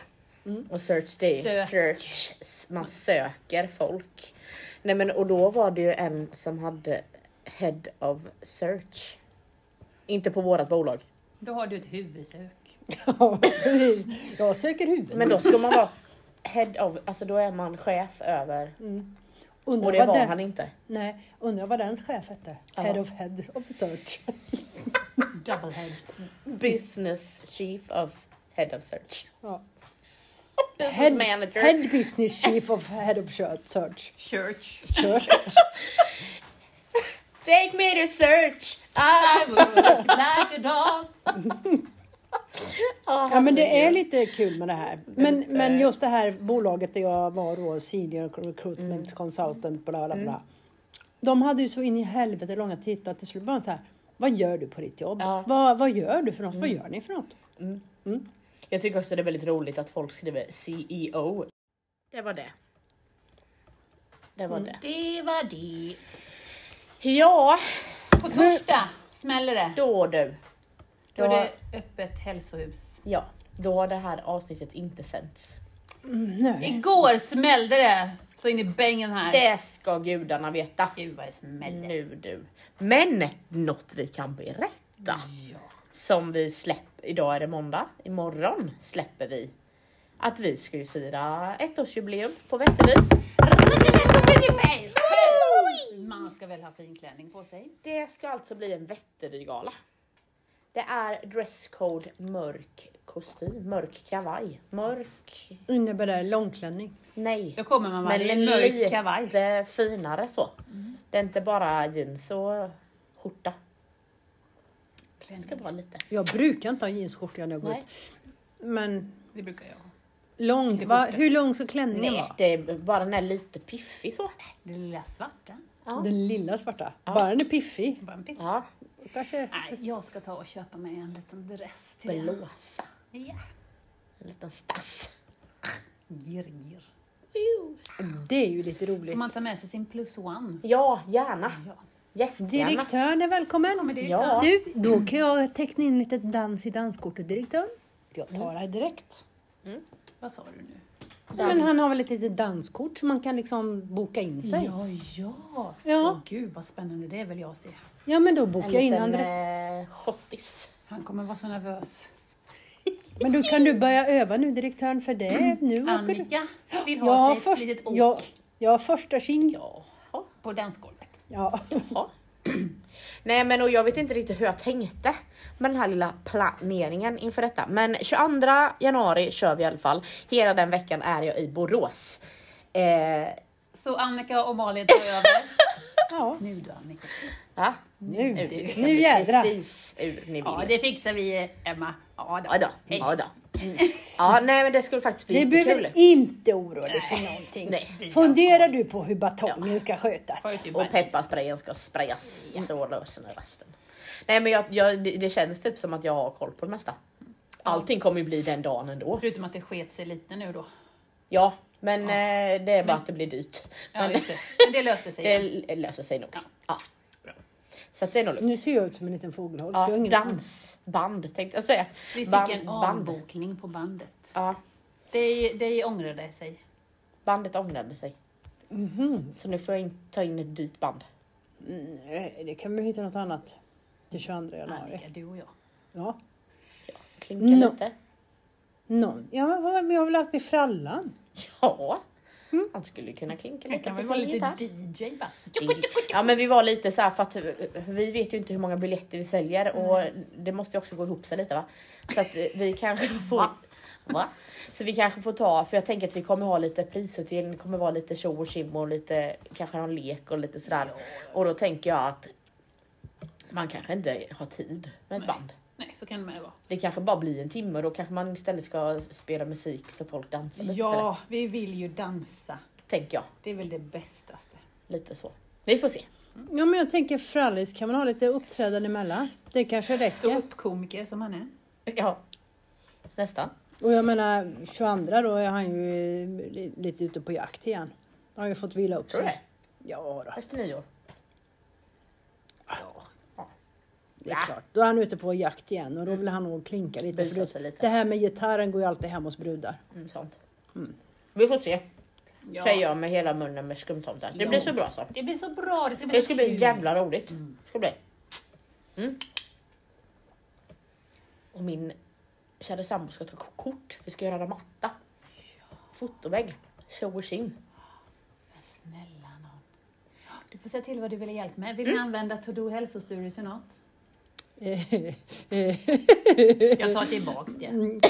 Mm. Och search det är Sök. search, man söker folk. Nej men och då var det ju en som hade head of search. Inte på vårat bolag. Då har du ett huvudsök. Ja, jag söker huvud. Men då ska man vara head of, alltså då är man chef över. Mm. Och Undrar det vad var den, han inte. Nej, undrar vad dens chef hette. Ja. Head of Head of Search. Double head. Business chief of head of search. Ja. Business Head, manager. head Business Chief of Head of Search. Church. Search. Take me to search! I would like a dog. Ja men det är lite kul med det här. Men, men just det här bolaget där jag var då, Senior Recruitment Consultant, bla bla bla. de hade ju så in i helvete långa titlar till slut. Bara så här, vad gör du på ditt jobb? Ja. Vad, vad gör du för något? Vad gör ni för något? Mm. Jag tycker också det är väldigt roligt att folk skriver CEO. Det var det. Det var det. Det var det. Ja, På torsdag smäller det. då du. Då är det öppet hälsohus. Ja, då har det här avsnittet inte sänts. Nej. Igår smällde det så in i bängen här. Det ska gudarna veta. Gud vad det smällde. Nu du. Men något vi kan berätta. Som vi släpper, idag är det måndag, imorgon släpper vi att vi ska ju fira ettårsjubileum på Vätterby. Man ska väl ha fin klänning på sig? Det ska alltså bli en Vätterbygala. Det är dresscode mörk kostym, mörk kavaj, mörk... Innebär det långklänning? Nej. Då kommer man Men i en mörk kavaj. lite finare så. Det är inte bara jeans och skjorta. Det ska vara lite. Jag brukar inte ha jeansskjorta när jag går Nej. ut. Men Det brukar jag lång, va, hur lång ska klänningen Nej, vara? det är bara den är lite piffig så. Det lilla svarta. Ja. Den lilla svarta. Bara den är piffig. Bara en piff. Ja, Kanske. Nej, jag ska ta och köpa mig en liten dress till blåsa. Ja. En liten stass. Gir, gir. Det är ju lite Får roligt. man ta med sig sin plus one? Ja, gärna. Ja. Jättegärna. Direktören är välkommen. Ja. Du, då kan jag teckna in lite dans i danskortet direktör. Jag tar det här direkt. Vad sa du nu? Men han har väl ett litet danskort som man kan liksom boka in sig. Ja, ja. Ja. Åh gud vad spännande, det vill jag se. Ja men då En bokar jag in han direkt. eh, schottis. Han kommer vara så nervös. Men då kan du börja öva nu direktören för det. Nu åker du. Annika vill Jag ha har, sig ett först, litet ok jag, jag har första king. Jaha. på dansgolvet. Ja. Ja. Nej men och jag vet inte riktigt hur jag tänkte med den här lilla planeringen inför detta. Men 22 januari kör vi i alla fall. Hela den veckan är jag i Borås. Eh, Så Annika och Malin tar över. ja. nu då Annika. va? Nu, Nu, nu jädrar. Precis hur ni vill. Ja, det fixar vi Emma. Ja då. Ja då. Hej. Ja, då. Ja nej men det skulle faktiskt bli Det lite behöver kul. inte oroa dig för någonting. Nej. Funderar du på hur batongen ska skötas? Och pepparsprayen ska sprayas så löser ni resten. Nej men jag, jag, det, känns typ som att jag har koll på det mesta. Allting kommer ju bli den dagen ändå. Förutom att det sket sig lite nu då. Ja men eh, det är bara att det blir dyrt. Ja, Men just det. Men det löste sig. igen. det löser sig nog. Ja. Ja. Så att det är nog Nu lugnt. ser jag ut som en liten fågelholk. Ja, dansband tänkte jag säga. Vi fick Band- en band. avbokning på bandet. Ja, Det, det ångrade sig. bandet ångrade sig. Mhm. Så nu får jag in, ta in ett dyrt band. Mm, Nej, det kan vi hitta något annat. Till 22 januari. Annika, du och jag. Ja. Klinka No. lite. Någon. Ja, men vi har väl alltid frallan? Ja, han skulle kunna klinka lite kan på sin vara lite gitarr. DJ bara. Ja men vi var lite så här för att vi vet ju inte hur många biljetter vi säljer och det måste ju också gå ihop sig lite va. Så att vi kanske får... Va? Så vi kanske får ta, för jag tänker att vi kommer ha lite prisutdelning, det kommer vara lite tjo och tjim och lite kanske någon lek och lite sådär. Och då tänker jag att man kanske inte har tid med ett Nej. band. Nej, så kan det med vara. Det kanske bara blir en timme och då kanske man istället ska spela musik så folk dansar lite Ja, istället. vi vill ju dansa. Tänker jag. Det är väl det bästaste. Lite så. Vi får se. Ja, men jag tänker frallis kan man ha lite uppträdande emellan. Det kanske räcker. upp komiker som han är. Ja. Nästan. Och jag menar 22 då är han ju eh, li- lite ute på jakt igen. Han har ju fått vila upp Tror du det? sig. Ja, då, Efter nyår. Det är Ja. klart. Då är han ute på jakt igen och då vill han nog klinka lite. För det, lite. det här med gitarren går ju alltid hem hos brudar. Mm, sånt. Vi får se. Ja. Säger jag med hela munnen med skumtomtar. Det Ja. blir så bra så. Det blir så bra. Det ska bli Det ska bli jävla roligt. Ska bli. Mm. Och min kära sambo ska ta kort. Vi ska göra matta. Fotovägg. Show och tjim. Snälla nån. Du får säga till vad du vill ha hjälp med. Vill ni använda To-Do hälsostudios till något? Jag tar tillbaks det.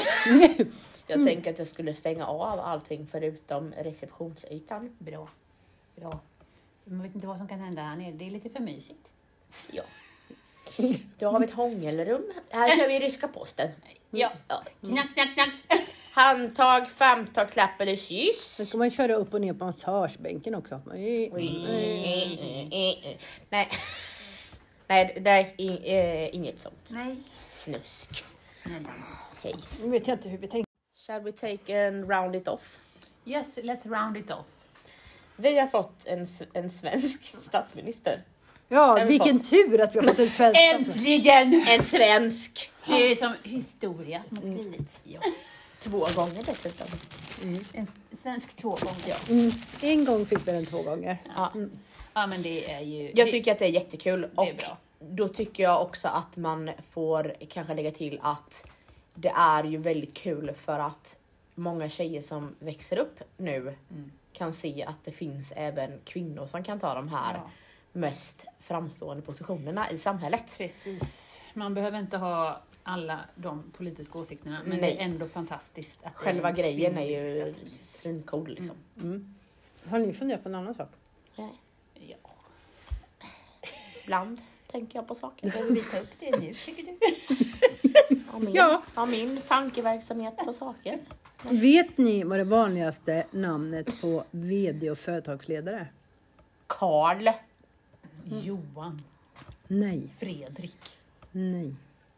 Jag tänker att jag skulle stänga av allting förutom receptionsytan. Bra. Bra. Man vet inte vad som kan hända här nere. Det är lite för mysigt. Ja. Då har vi ett hångelrum. Här kör vi ryska posten. Ja. Ja. Knack, knack, knack. Handtag, famtag, klapp eller kyss. Sen ska man köra upp och ner på massörsbänken också. Nej. Nej, det är in- eh, inget sånt. Nej. Snusk. Snälla. Hej. Nu vet jag inte hur vi tänkte. Shall we take and round it off? Yes, let's round it off. Vi har fått en, en svensk statsminister. Ja, vi vilken tur att vi har fått en svensk Äntligen! En svensk! Det är som historia som har skrivits. Ja. Två gånger dessutom. En svensk två gånger. Mm. En gång fick vi den två gånger. Ja. Ja, men det är ju... Jag det- tycker att det är jättekul och är bra. då tycker jag också att man får kanske lägga till att det är ju väldigt kul för att många tjejer som växer upp nu Mm. kan se att det finns även kvinnor som kan ta de här Ja. mest framstående positionerna i samhället. Precis. Man behöver inte ha alla de politiska åsikterna, men Nej. det är ändå fantastiskt att det är Själva en grejen är ju svincool liksom. Mm. Har ni funderat på en annan sak? Ja. Ibland tänker jag på saker. Behöver vi ta upp det nu, tycker du? Har min, Ja. min tankeverksamhet på saker. Vet ni vad det vanligaste namnet på VD och företagsledare? Karl. Johan. Nej, Fredrik. nej.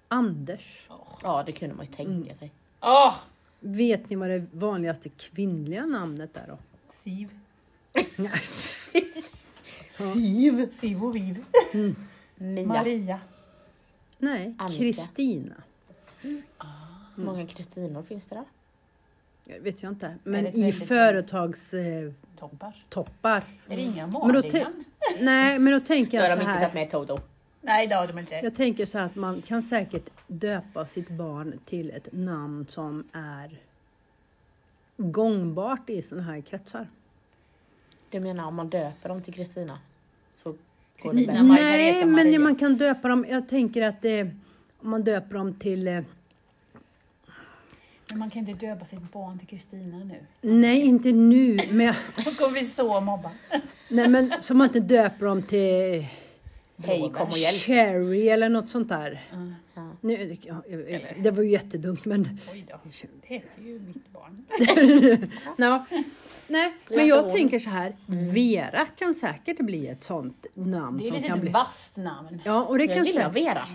Anders. Ja, det kunde man ju tänka sig. Åh! Vet ni vad det vanligaste kvinnliga namnet är då? Siv. Siv. Siv och Viv. Mia. Maria. Nej. Kristina. Hur många Kristinor finns det då? Det vet jag inte. Men i väldigt- företagstoppar. Toppar. Är det inga Men då vanliga? Nej, men då tänker Då har jag de så inte tagit här. med Toto. Nej, det har de inte. Jag tänker så här att man kan säkert döpa sitt barn till ett namn som är gångbart i sådana här kretsar. Du menar om man döper dem till Kristina? Så går det bättre. Nej, men man kan döpa dem. Jag tänker att eh, om man döper dem till eh, Men man kan inte döpa sitt barn till Kristina nu. Nej, inte nu. Men, jag- Då kommer vi så mobba. nej, men så man inte döper dem till Hej, kom och hjälp. Cherry eller något sånt där. Ja. Nu, ja, det var ju jättedumt men... Oj då. Det heter ju mitt barn. No. Nej, men jag tänker så här. Vera kan säkert bli ett sånt namn Det är som lite kan ett bli... vasst namn. Ja, och det Jag kan, gillar säkert, Vera.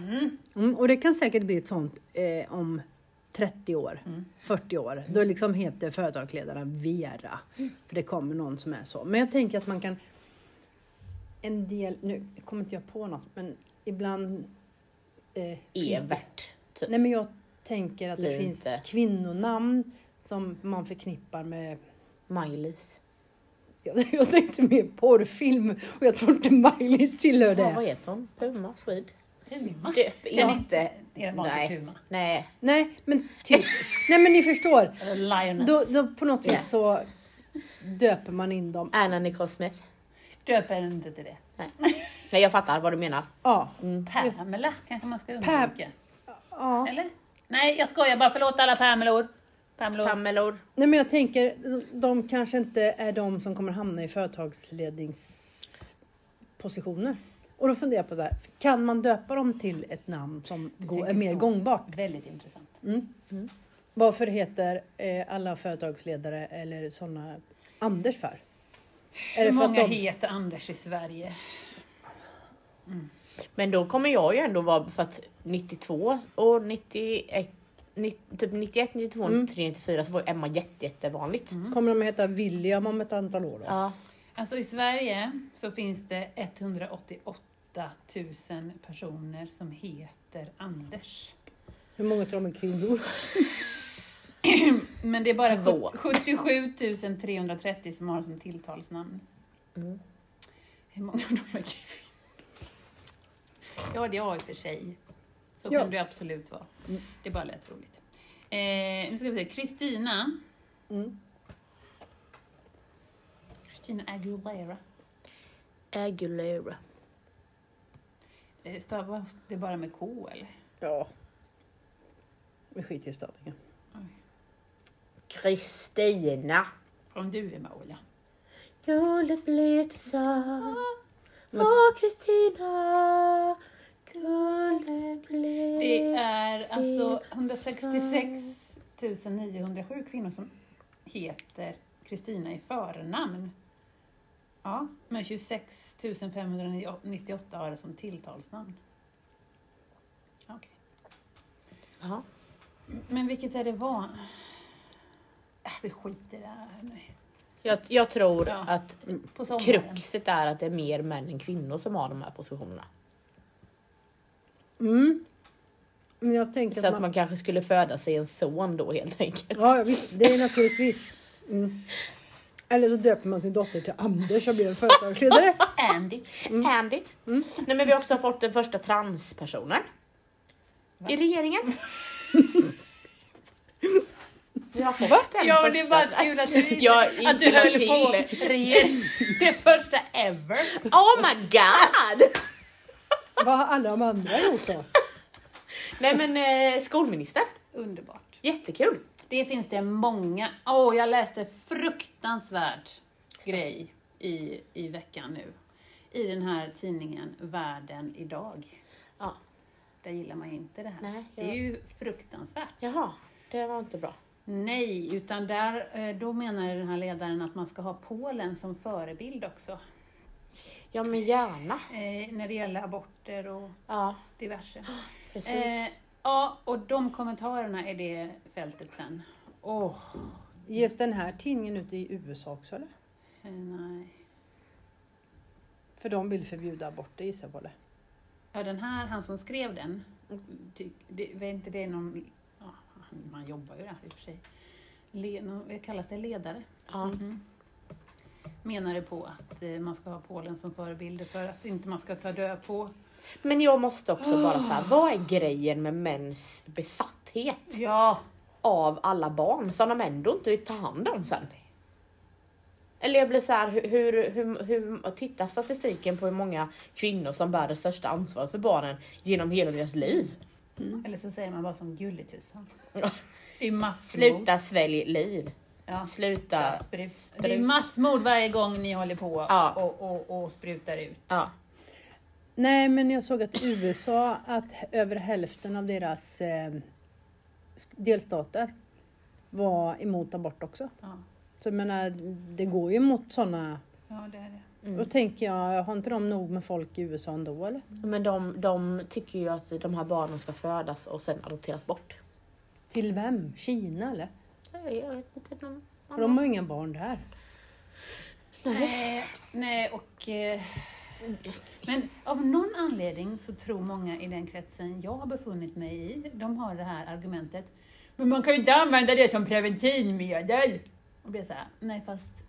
mm, och det kan säkert bli ett sånt eh, om 30 år, 40 år. Då liksom heter företagsledaren Vera. För det kommer någon som är så. Men jag tänker att man kan... En del, nu kommer inte jag på något, men ibland... Eh, Evert. Typ. Nej men jag tänker att det finns kvinnonamn som man förknippar med Maj-Lis. jag, jag tänkte mer porrfilm och jag tror inte Maj-Lis tillhör Ja, vad det. heter hon? Puma? Swede? Puma. Ni- inte. Är det till Nej. Puma? Nej. Nej men typ. Nej men ni förstår. Lioness. Då, då på något Ja. vis så döper man in dem. Anna Nicole Smith. Döper inte till det. Nej. Nej, jag fattar vad du menar. Ja. Pamela kanske man ska Pam- undvika. ja. Eller? Nej, jag skojar bara. Förlåt alla Pamelor. Pamelor. Pamelor. Nej men jag tänker, de kanske inte är de som kommer hamna i företagsledningspositioner. Och då funderar jag på så här, kan man döpa dem till ett namn som går, är mer så. gångbart? Väldigt intressant. Mm. Varför heter eh, alla företagsledare eller sådana Anders för? Är Hur det för många att de... heter Anders i Sverige? Men då kommer jag ju ändå vara för att 92 och 91 nitt- Typ 91, 92, Mm. 93, 94 så var Emma jätte, jättevanligt. Kommer de heta William om ett antal år då? Ja. Alltså i Sverige så finns det 188 000 personer som heter Anders. Hur många av dem är kvinnor? Men det är bara Två. 77 330 som har som tilltalsnamn. Mm. Hur många av dem är kvinnor? Ja, det är i och för sig. Så Ja. kan det absolut vara. Mm. Det bara lät roligt. Eh, nu ska vi se. Kristina. Mm. Kristina Aguilera. Aguilera. Eh, Stavas det bara med K eller? Ja. Vi skiter i stavningen. Kristina. Från Duvemåla. Guldet blev till sand. Åh Kristina. Skulle bli Det är alltså 166 907 kvinnor som heter Kristina i förnamn. Ja, men 26 598 har det som tilltalsnamn. Okej. Ja. Men vilket är det van... Äh, vi skiter i det här nu. Jag, jag tror Ja. att kruxet är att det är mer män än kvinnor som har de här positionerna. Mm. Men jag tänker Så att att man... man kanske skulle föda sig en son då helt enkelt. Ja, visst, det är naturligtvis. Mm. Eller så döper man sin dotter till Anders och blir en företagsledare. Andy. Handy. Nej men vi har också fått den första transpersonen. I regeringen. vi har fått den Ja, men det är bara kul att du, Jag att du höll till. på regering. Det första ever. Oh my god! Vad har alla de andra gjort då? Nej men eh, skolminister. Underbart. Jättekul. Det finns det många. Åh, jag läste fruktansvärd grej i, i veckan nu. I den här tidningen Världen idag. Ja. Där gillar man ju inte det här. Nej, Det är jag- ju fruktansvärt. Jaha, det var inte bra. Nej, utan där, eh, då menar den här ledaren att man ska ha Polen som förebild också. Ja men gärna. Eh, när det gäller aborter och Ja, diverse. precis. Eh, ja, och de kommentarerna är det fältet sen. Åh, Ges den här tidningen ut i USA också eller? eh, nej. För de vill förbjuda aborter gissar jag på det. Ja, den här, han som skrev den, ty, det, vet inte det någon, ja, man jobbar ju där i och för sig. Le, någon, vad kallas det ledare? ja. Mhm. Menade på att eh, man ska ha Polen som förebilder för att inte man ska ta död på. Men jag måste också bara säga, vad är grejen med mäns besatthet Ja, av alla barn som de ändå inte vill ta hand om sen? Eller jag blir så här, hur, hur, hur, hur titta statistiken på hur många kvinnor som bär det största ansvaret för barnen genom hela deras liv. eller så säger man bara som Gulletussan. Ja. I massmord. Sluta svälj liv. Ja. Sluta. Ja, sprut. Det är massmord varje gång ni håller på Ja. och, och, och sprutar ut. Ja. Nej, men jag såg att i USA att över hälften av deras eh, delstater var emot abort också. Ja, Så jag menar, det går ju emot sådana. ja det är det. Då tänker jag, har inte de nog med folk i USA ändå eller? Men de, de tycker ju att de här barnen ska födas och sen adopteras bort. Till vem? Kina eller? Jag vet inte. De, För de har ju inga barn där. Nej, nej och... Eh, men av någon anledning så tror många i den kretsen jag har befunnit mig i, de har det här argumentet. Men man kan ju inte använda det som preventivmedel. Och det är så här, nej fast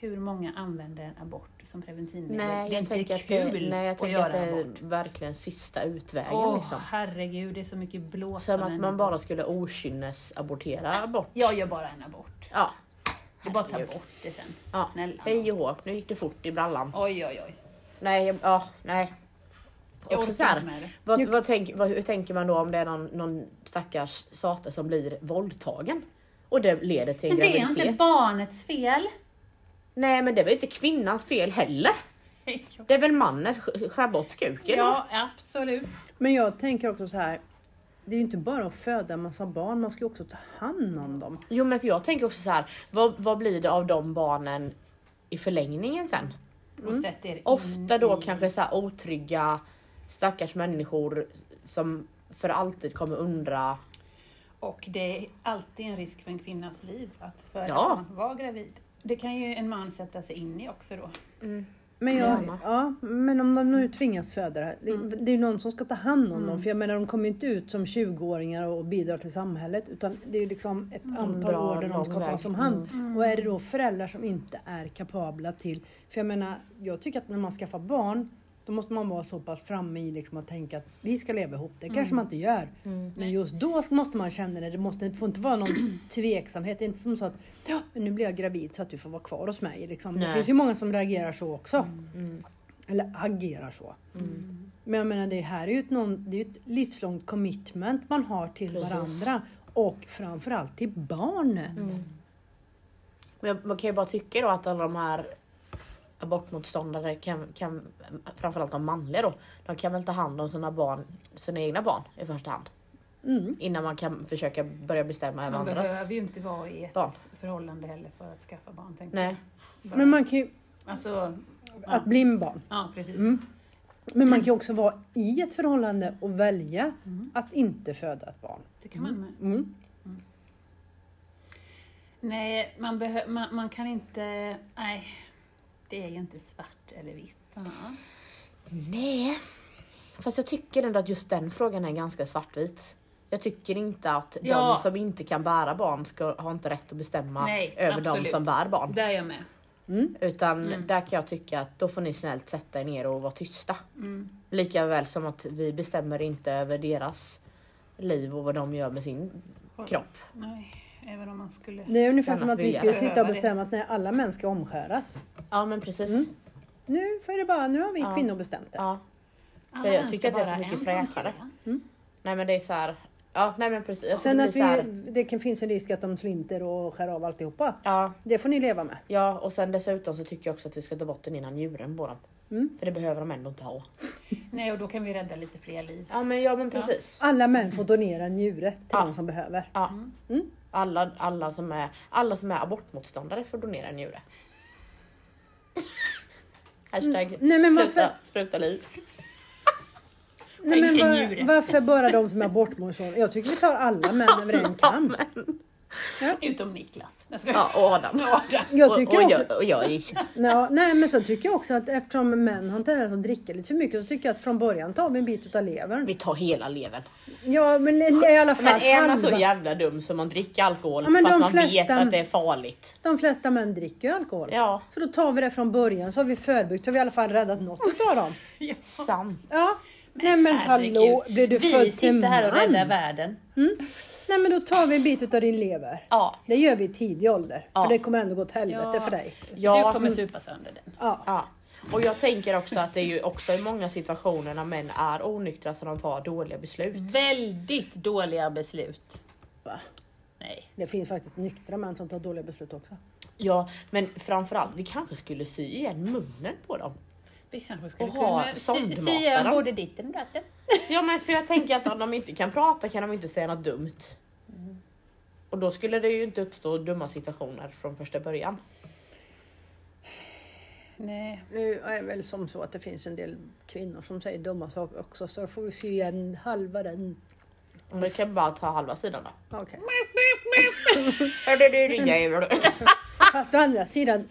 hur många använder abort som preventivmedel? Nej, det är jag inte tänker att kul det, nej, jag att tänker göra att det är abort. verkligen sista utvägen. Åh liksom. herregud, det är så mycket blåsta Som att man bara skulle okynnesabortera bort. Jag gör bara en abort. Ja. Det är bara att ta bort det sen. Ja. Snälla. Hej och nu gick det fort i brallan. Oj, oj, oj. Nej, jag- ja, nej. Jag Också orkar så här, inte med det. vad, vad tänk, vad, hur tänker man då om det är någon, någon stackars sate som blir våldtagen? Och det leder till en Men det är graviditet. inte barnets fel. Nej men det är väl inte kvinnans fel heller? Det är väl mannen, sk- skär bort kuken. Ja, absolut. Men jag tänker också så här. Det är ju inte bara att föda en massa barn, man ska ju också ta hand om dem. Jo men för jag tänker också så här, vad, vad blir det av de barnen i förlängningen sen? In Ofta då i... kanske så här otrygga stackars människor som för alltid kommer undra. Och det är alltid en risk för en kvinnas liv att föda Ja. vara gravid. Det kan ju en man sätta sig in i också då. Men, jag, ja, men om de nu tvingas föda det här. Mm. det är ju någon som ska ta hand om dem. För jag menar de kommer ju inte ut som 20-åringar och bidrar till samhället. Utan det är ju liksom ett antal Mm, bra, år där de ska tas om hand. Och är det då föräldrar som inte är kapabla till. För jag menar, jag tycker att när man skaffar barn. Då måste man vara så pass framme i liksom att tänka att vi ska leva ihop. Det Mm. kanske man inte gör. Men just då måste man känna det. Det måste, det får inte vara någon tveksamhet. Det är inte som så att ja, nu blir jag gravid så att du får vara kvar hos mig. Liksom. Det finns ju många som reagerar så också. Mm. Eller agerar så. Mm. Men jag menar det här är ju ett, någon, det är ett livslångt commitment man har till Precis. varandra. Och framförallt till barnet. Mm. Men jag- man kan ju bara tycka då att alla de här abortmotståndare kan, kan framförallt de manliga då, de kan väl ta hand om sina barn, sina egna barn i första hand. Mm. Innan man kan försöka börja bestämma över Man andras. behöver ju inte vara i ett barn. förhållande heller för att skaffa barn. Nej. jag. Bara- Men man kan ju, Alltså, att bli med barn. ja precis. Mm. Men man kan ju också vara i ett förhållande och välja att inte föda ett barn. Det kan man med. Mm. Nej, man, behö- man, man kan inte... Nej, det är ju inte svart eller vitt. Ja. Nej. Fast jag tycker ändå att just den frågan är ganska svartvit. Jag tycker inte att Ja. de som inte kan bära barn ska, har inte rätt att bestämma Nej, över de absolut. som bär barn. Där är jag med. Mm. Utan Mm. där kan jag tycka att då får ni snällt sätta er ner och vara tysta. Mm. Lika väl som att vi bestämmer inte över deras liv och vad de gör med sin kropp. Nej, även om man skulle... Det är ungefär som att vi skulle sitta och bestämma att nej, alla män ska omskäras. Ja men precis. Mm. Nu, får det bara, nu har vi Ja. kvinnor bestämt det. Ja. Alla jag tycker att det är så mycket fräschare. omskärelse. Nej men det är så här. Ja nej men precis. Alltså, Sen det att vi, det kan finnas en risk att de slinter och skär av alltihopa. ja, Det får ni leva med. ja och sen dessutom så tycker jag också att vi ska ta bort den innan njuren på dem. Mm. För det behöver de ändå inte ha. Nej, och då kan vi rädda lite fler liv. Ja men ja men precis. Alla män får donera en njure till Ja. de som behöver. Ja. Mm. Alla, alla, som är, alla som är abortmotståndare får donera en njure. Hashtag Mm. Nej, men sluta varför- spruta liv. Nej, men var, varför bara de som är abortmotståndare? Jag tycker vi tar alla män över en kam. Utom Niklas. Jag ska... Ja och Adam. Jag och, tycker och, också, jag, och jag ja, nej, men så tycker jag också att eftersom män har en tendens att dricka lite för mycket så tycker jag att från början tar vi en bit utav levern. Vi tar hela levern. Ja men i alla fall Men är man halva. så jävla dum som man dricker alkohol Ja, men fast de man vet flesta- att det är farligt? De flesta män dricker ju alkohol. Ja, Så då tar vi det från början så har vi förebyggt så har vi i alla fall räddat något utav dem. sant. Ja. Nej men herregud. hallå, blir du Vi född till sitter här och man? räddar världen. Nej men då tar vi en bit utav din lever. Ja, Det gör vi i tidig ålder. Ja. För det kommer ändå gå åt helvete Ja. för dig. Ja. Du kommer supa sönder den. Ja. ja. Och jag tänker också att det är ju också i många situationer när män är onyktra så de tar dåliga beslut. Väldigt dåliga beslut. Va? Nej. Det finns faktiskt nyktra män som tar dåliga beslut också. Ja, men framförallt vi kanske skulle sy igen munnen på dem. Vi kanske skulle Och ha kunna sy, igen både ditten och datten. Ja men för jag tänker att om de inte kan prata kan de inte säga något dumt. Och då skulle det ju inte uppstå dumma situationer från första början. Nej. Nu är det väl som så att det finns en del kvinnor som säger dumma saker också så då får vi sy igen halva den. Men det kan bara ta halva sidan då. Okej. Jävel? Fast å andra sidan,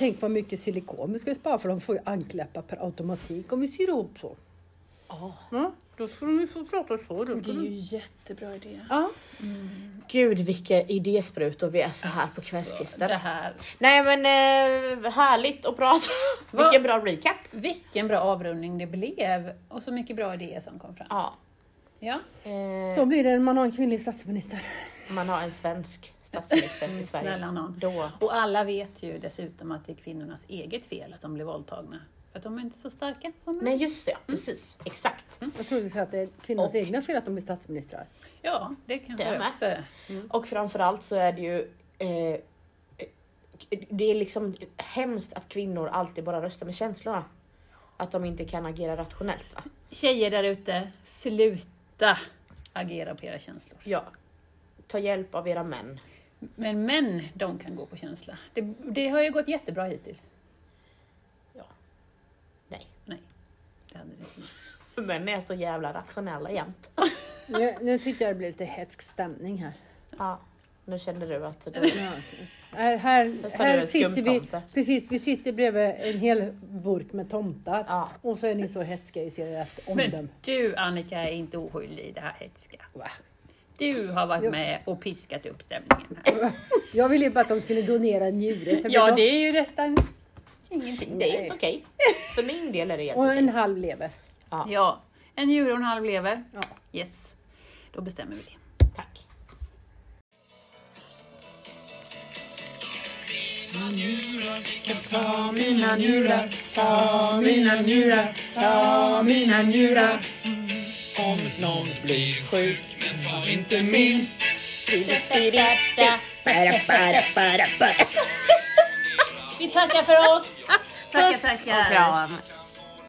tänk vad mycket silikon vi ska spara för de får ju ankläppar per automatik om vi syr ihop så. Ja. Ja, då får de ju få prata så. Då Det är ju jättebra idé. Ja. Gud vilka idésprutor vi är så här på Det kvällskvisten. här. Nej men eh, härligt att prata. Vilken bra recap. Vilken bra avrundning det blev och så mycket bra idéer som kom fram. Ja. Ja. Eh, Så blir det när man har en kvinnlig statsminister. man har en svensk statsminister i Sverige. Då. Och alla vet ju dessutom att det är kvinnornas eget fel att de blir våldtagna. För att de är inte så starka som män. Nej just det, precis. Exakt. Jag trodde du sa att det är Och- egna fel att de blir statsministrar. Ja, det kan Det är jag med. också. Och framförallt så är det ju eh, det är liksom hemskt att kvinnor alltid bara röstar med känslorna. Att de inte kan agera rationellt. Va? Tjejer där ute, sluta agera på era känslor. Ja. Ta hjälp av era män. Men män, de kan gå på känsla. Det, det har ju gått jättebra hittills. Ja. Nej. Nej, det hade det inte. Män är så jävla rationella jämt. Nu, nu tyckte jag det blev lite hätsk stämning här. Ja. Nu kände du att du... Ja. Här, här, här sitter vi, precis, vi sitter bredvid en hel burk med tomtar. Ja. Och så är ni så hetska i ert Men omdöme. du Annika är inte oskyldig i det här hetska. Va? Du har varit med och piskat upp stämningen här. Jag ville ju bara att de skulle donera en njure. så Ja, det är ju nästan ingenting. Det är helt okej. För min del är det helt Och en halv lever. Ja, en njure och en halv lever. Ja. Yes, då bestämmer vi det. Tack. Ta mina njurar, ta mina njurar, ta mina njurar. Om någon blir sjuk, men ta inte min. Vi tackar för oss! Tackar, Puss tackar. och kram.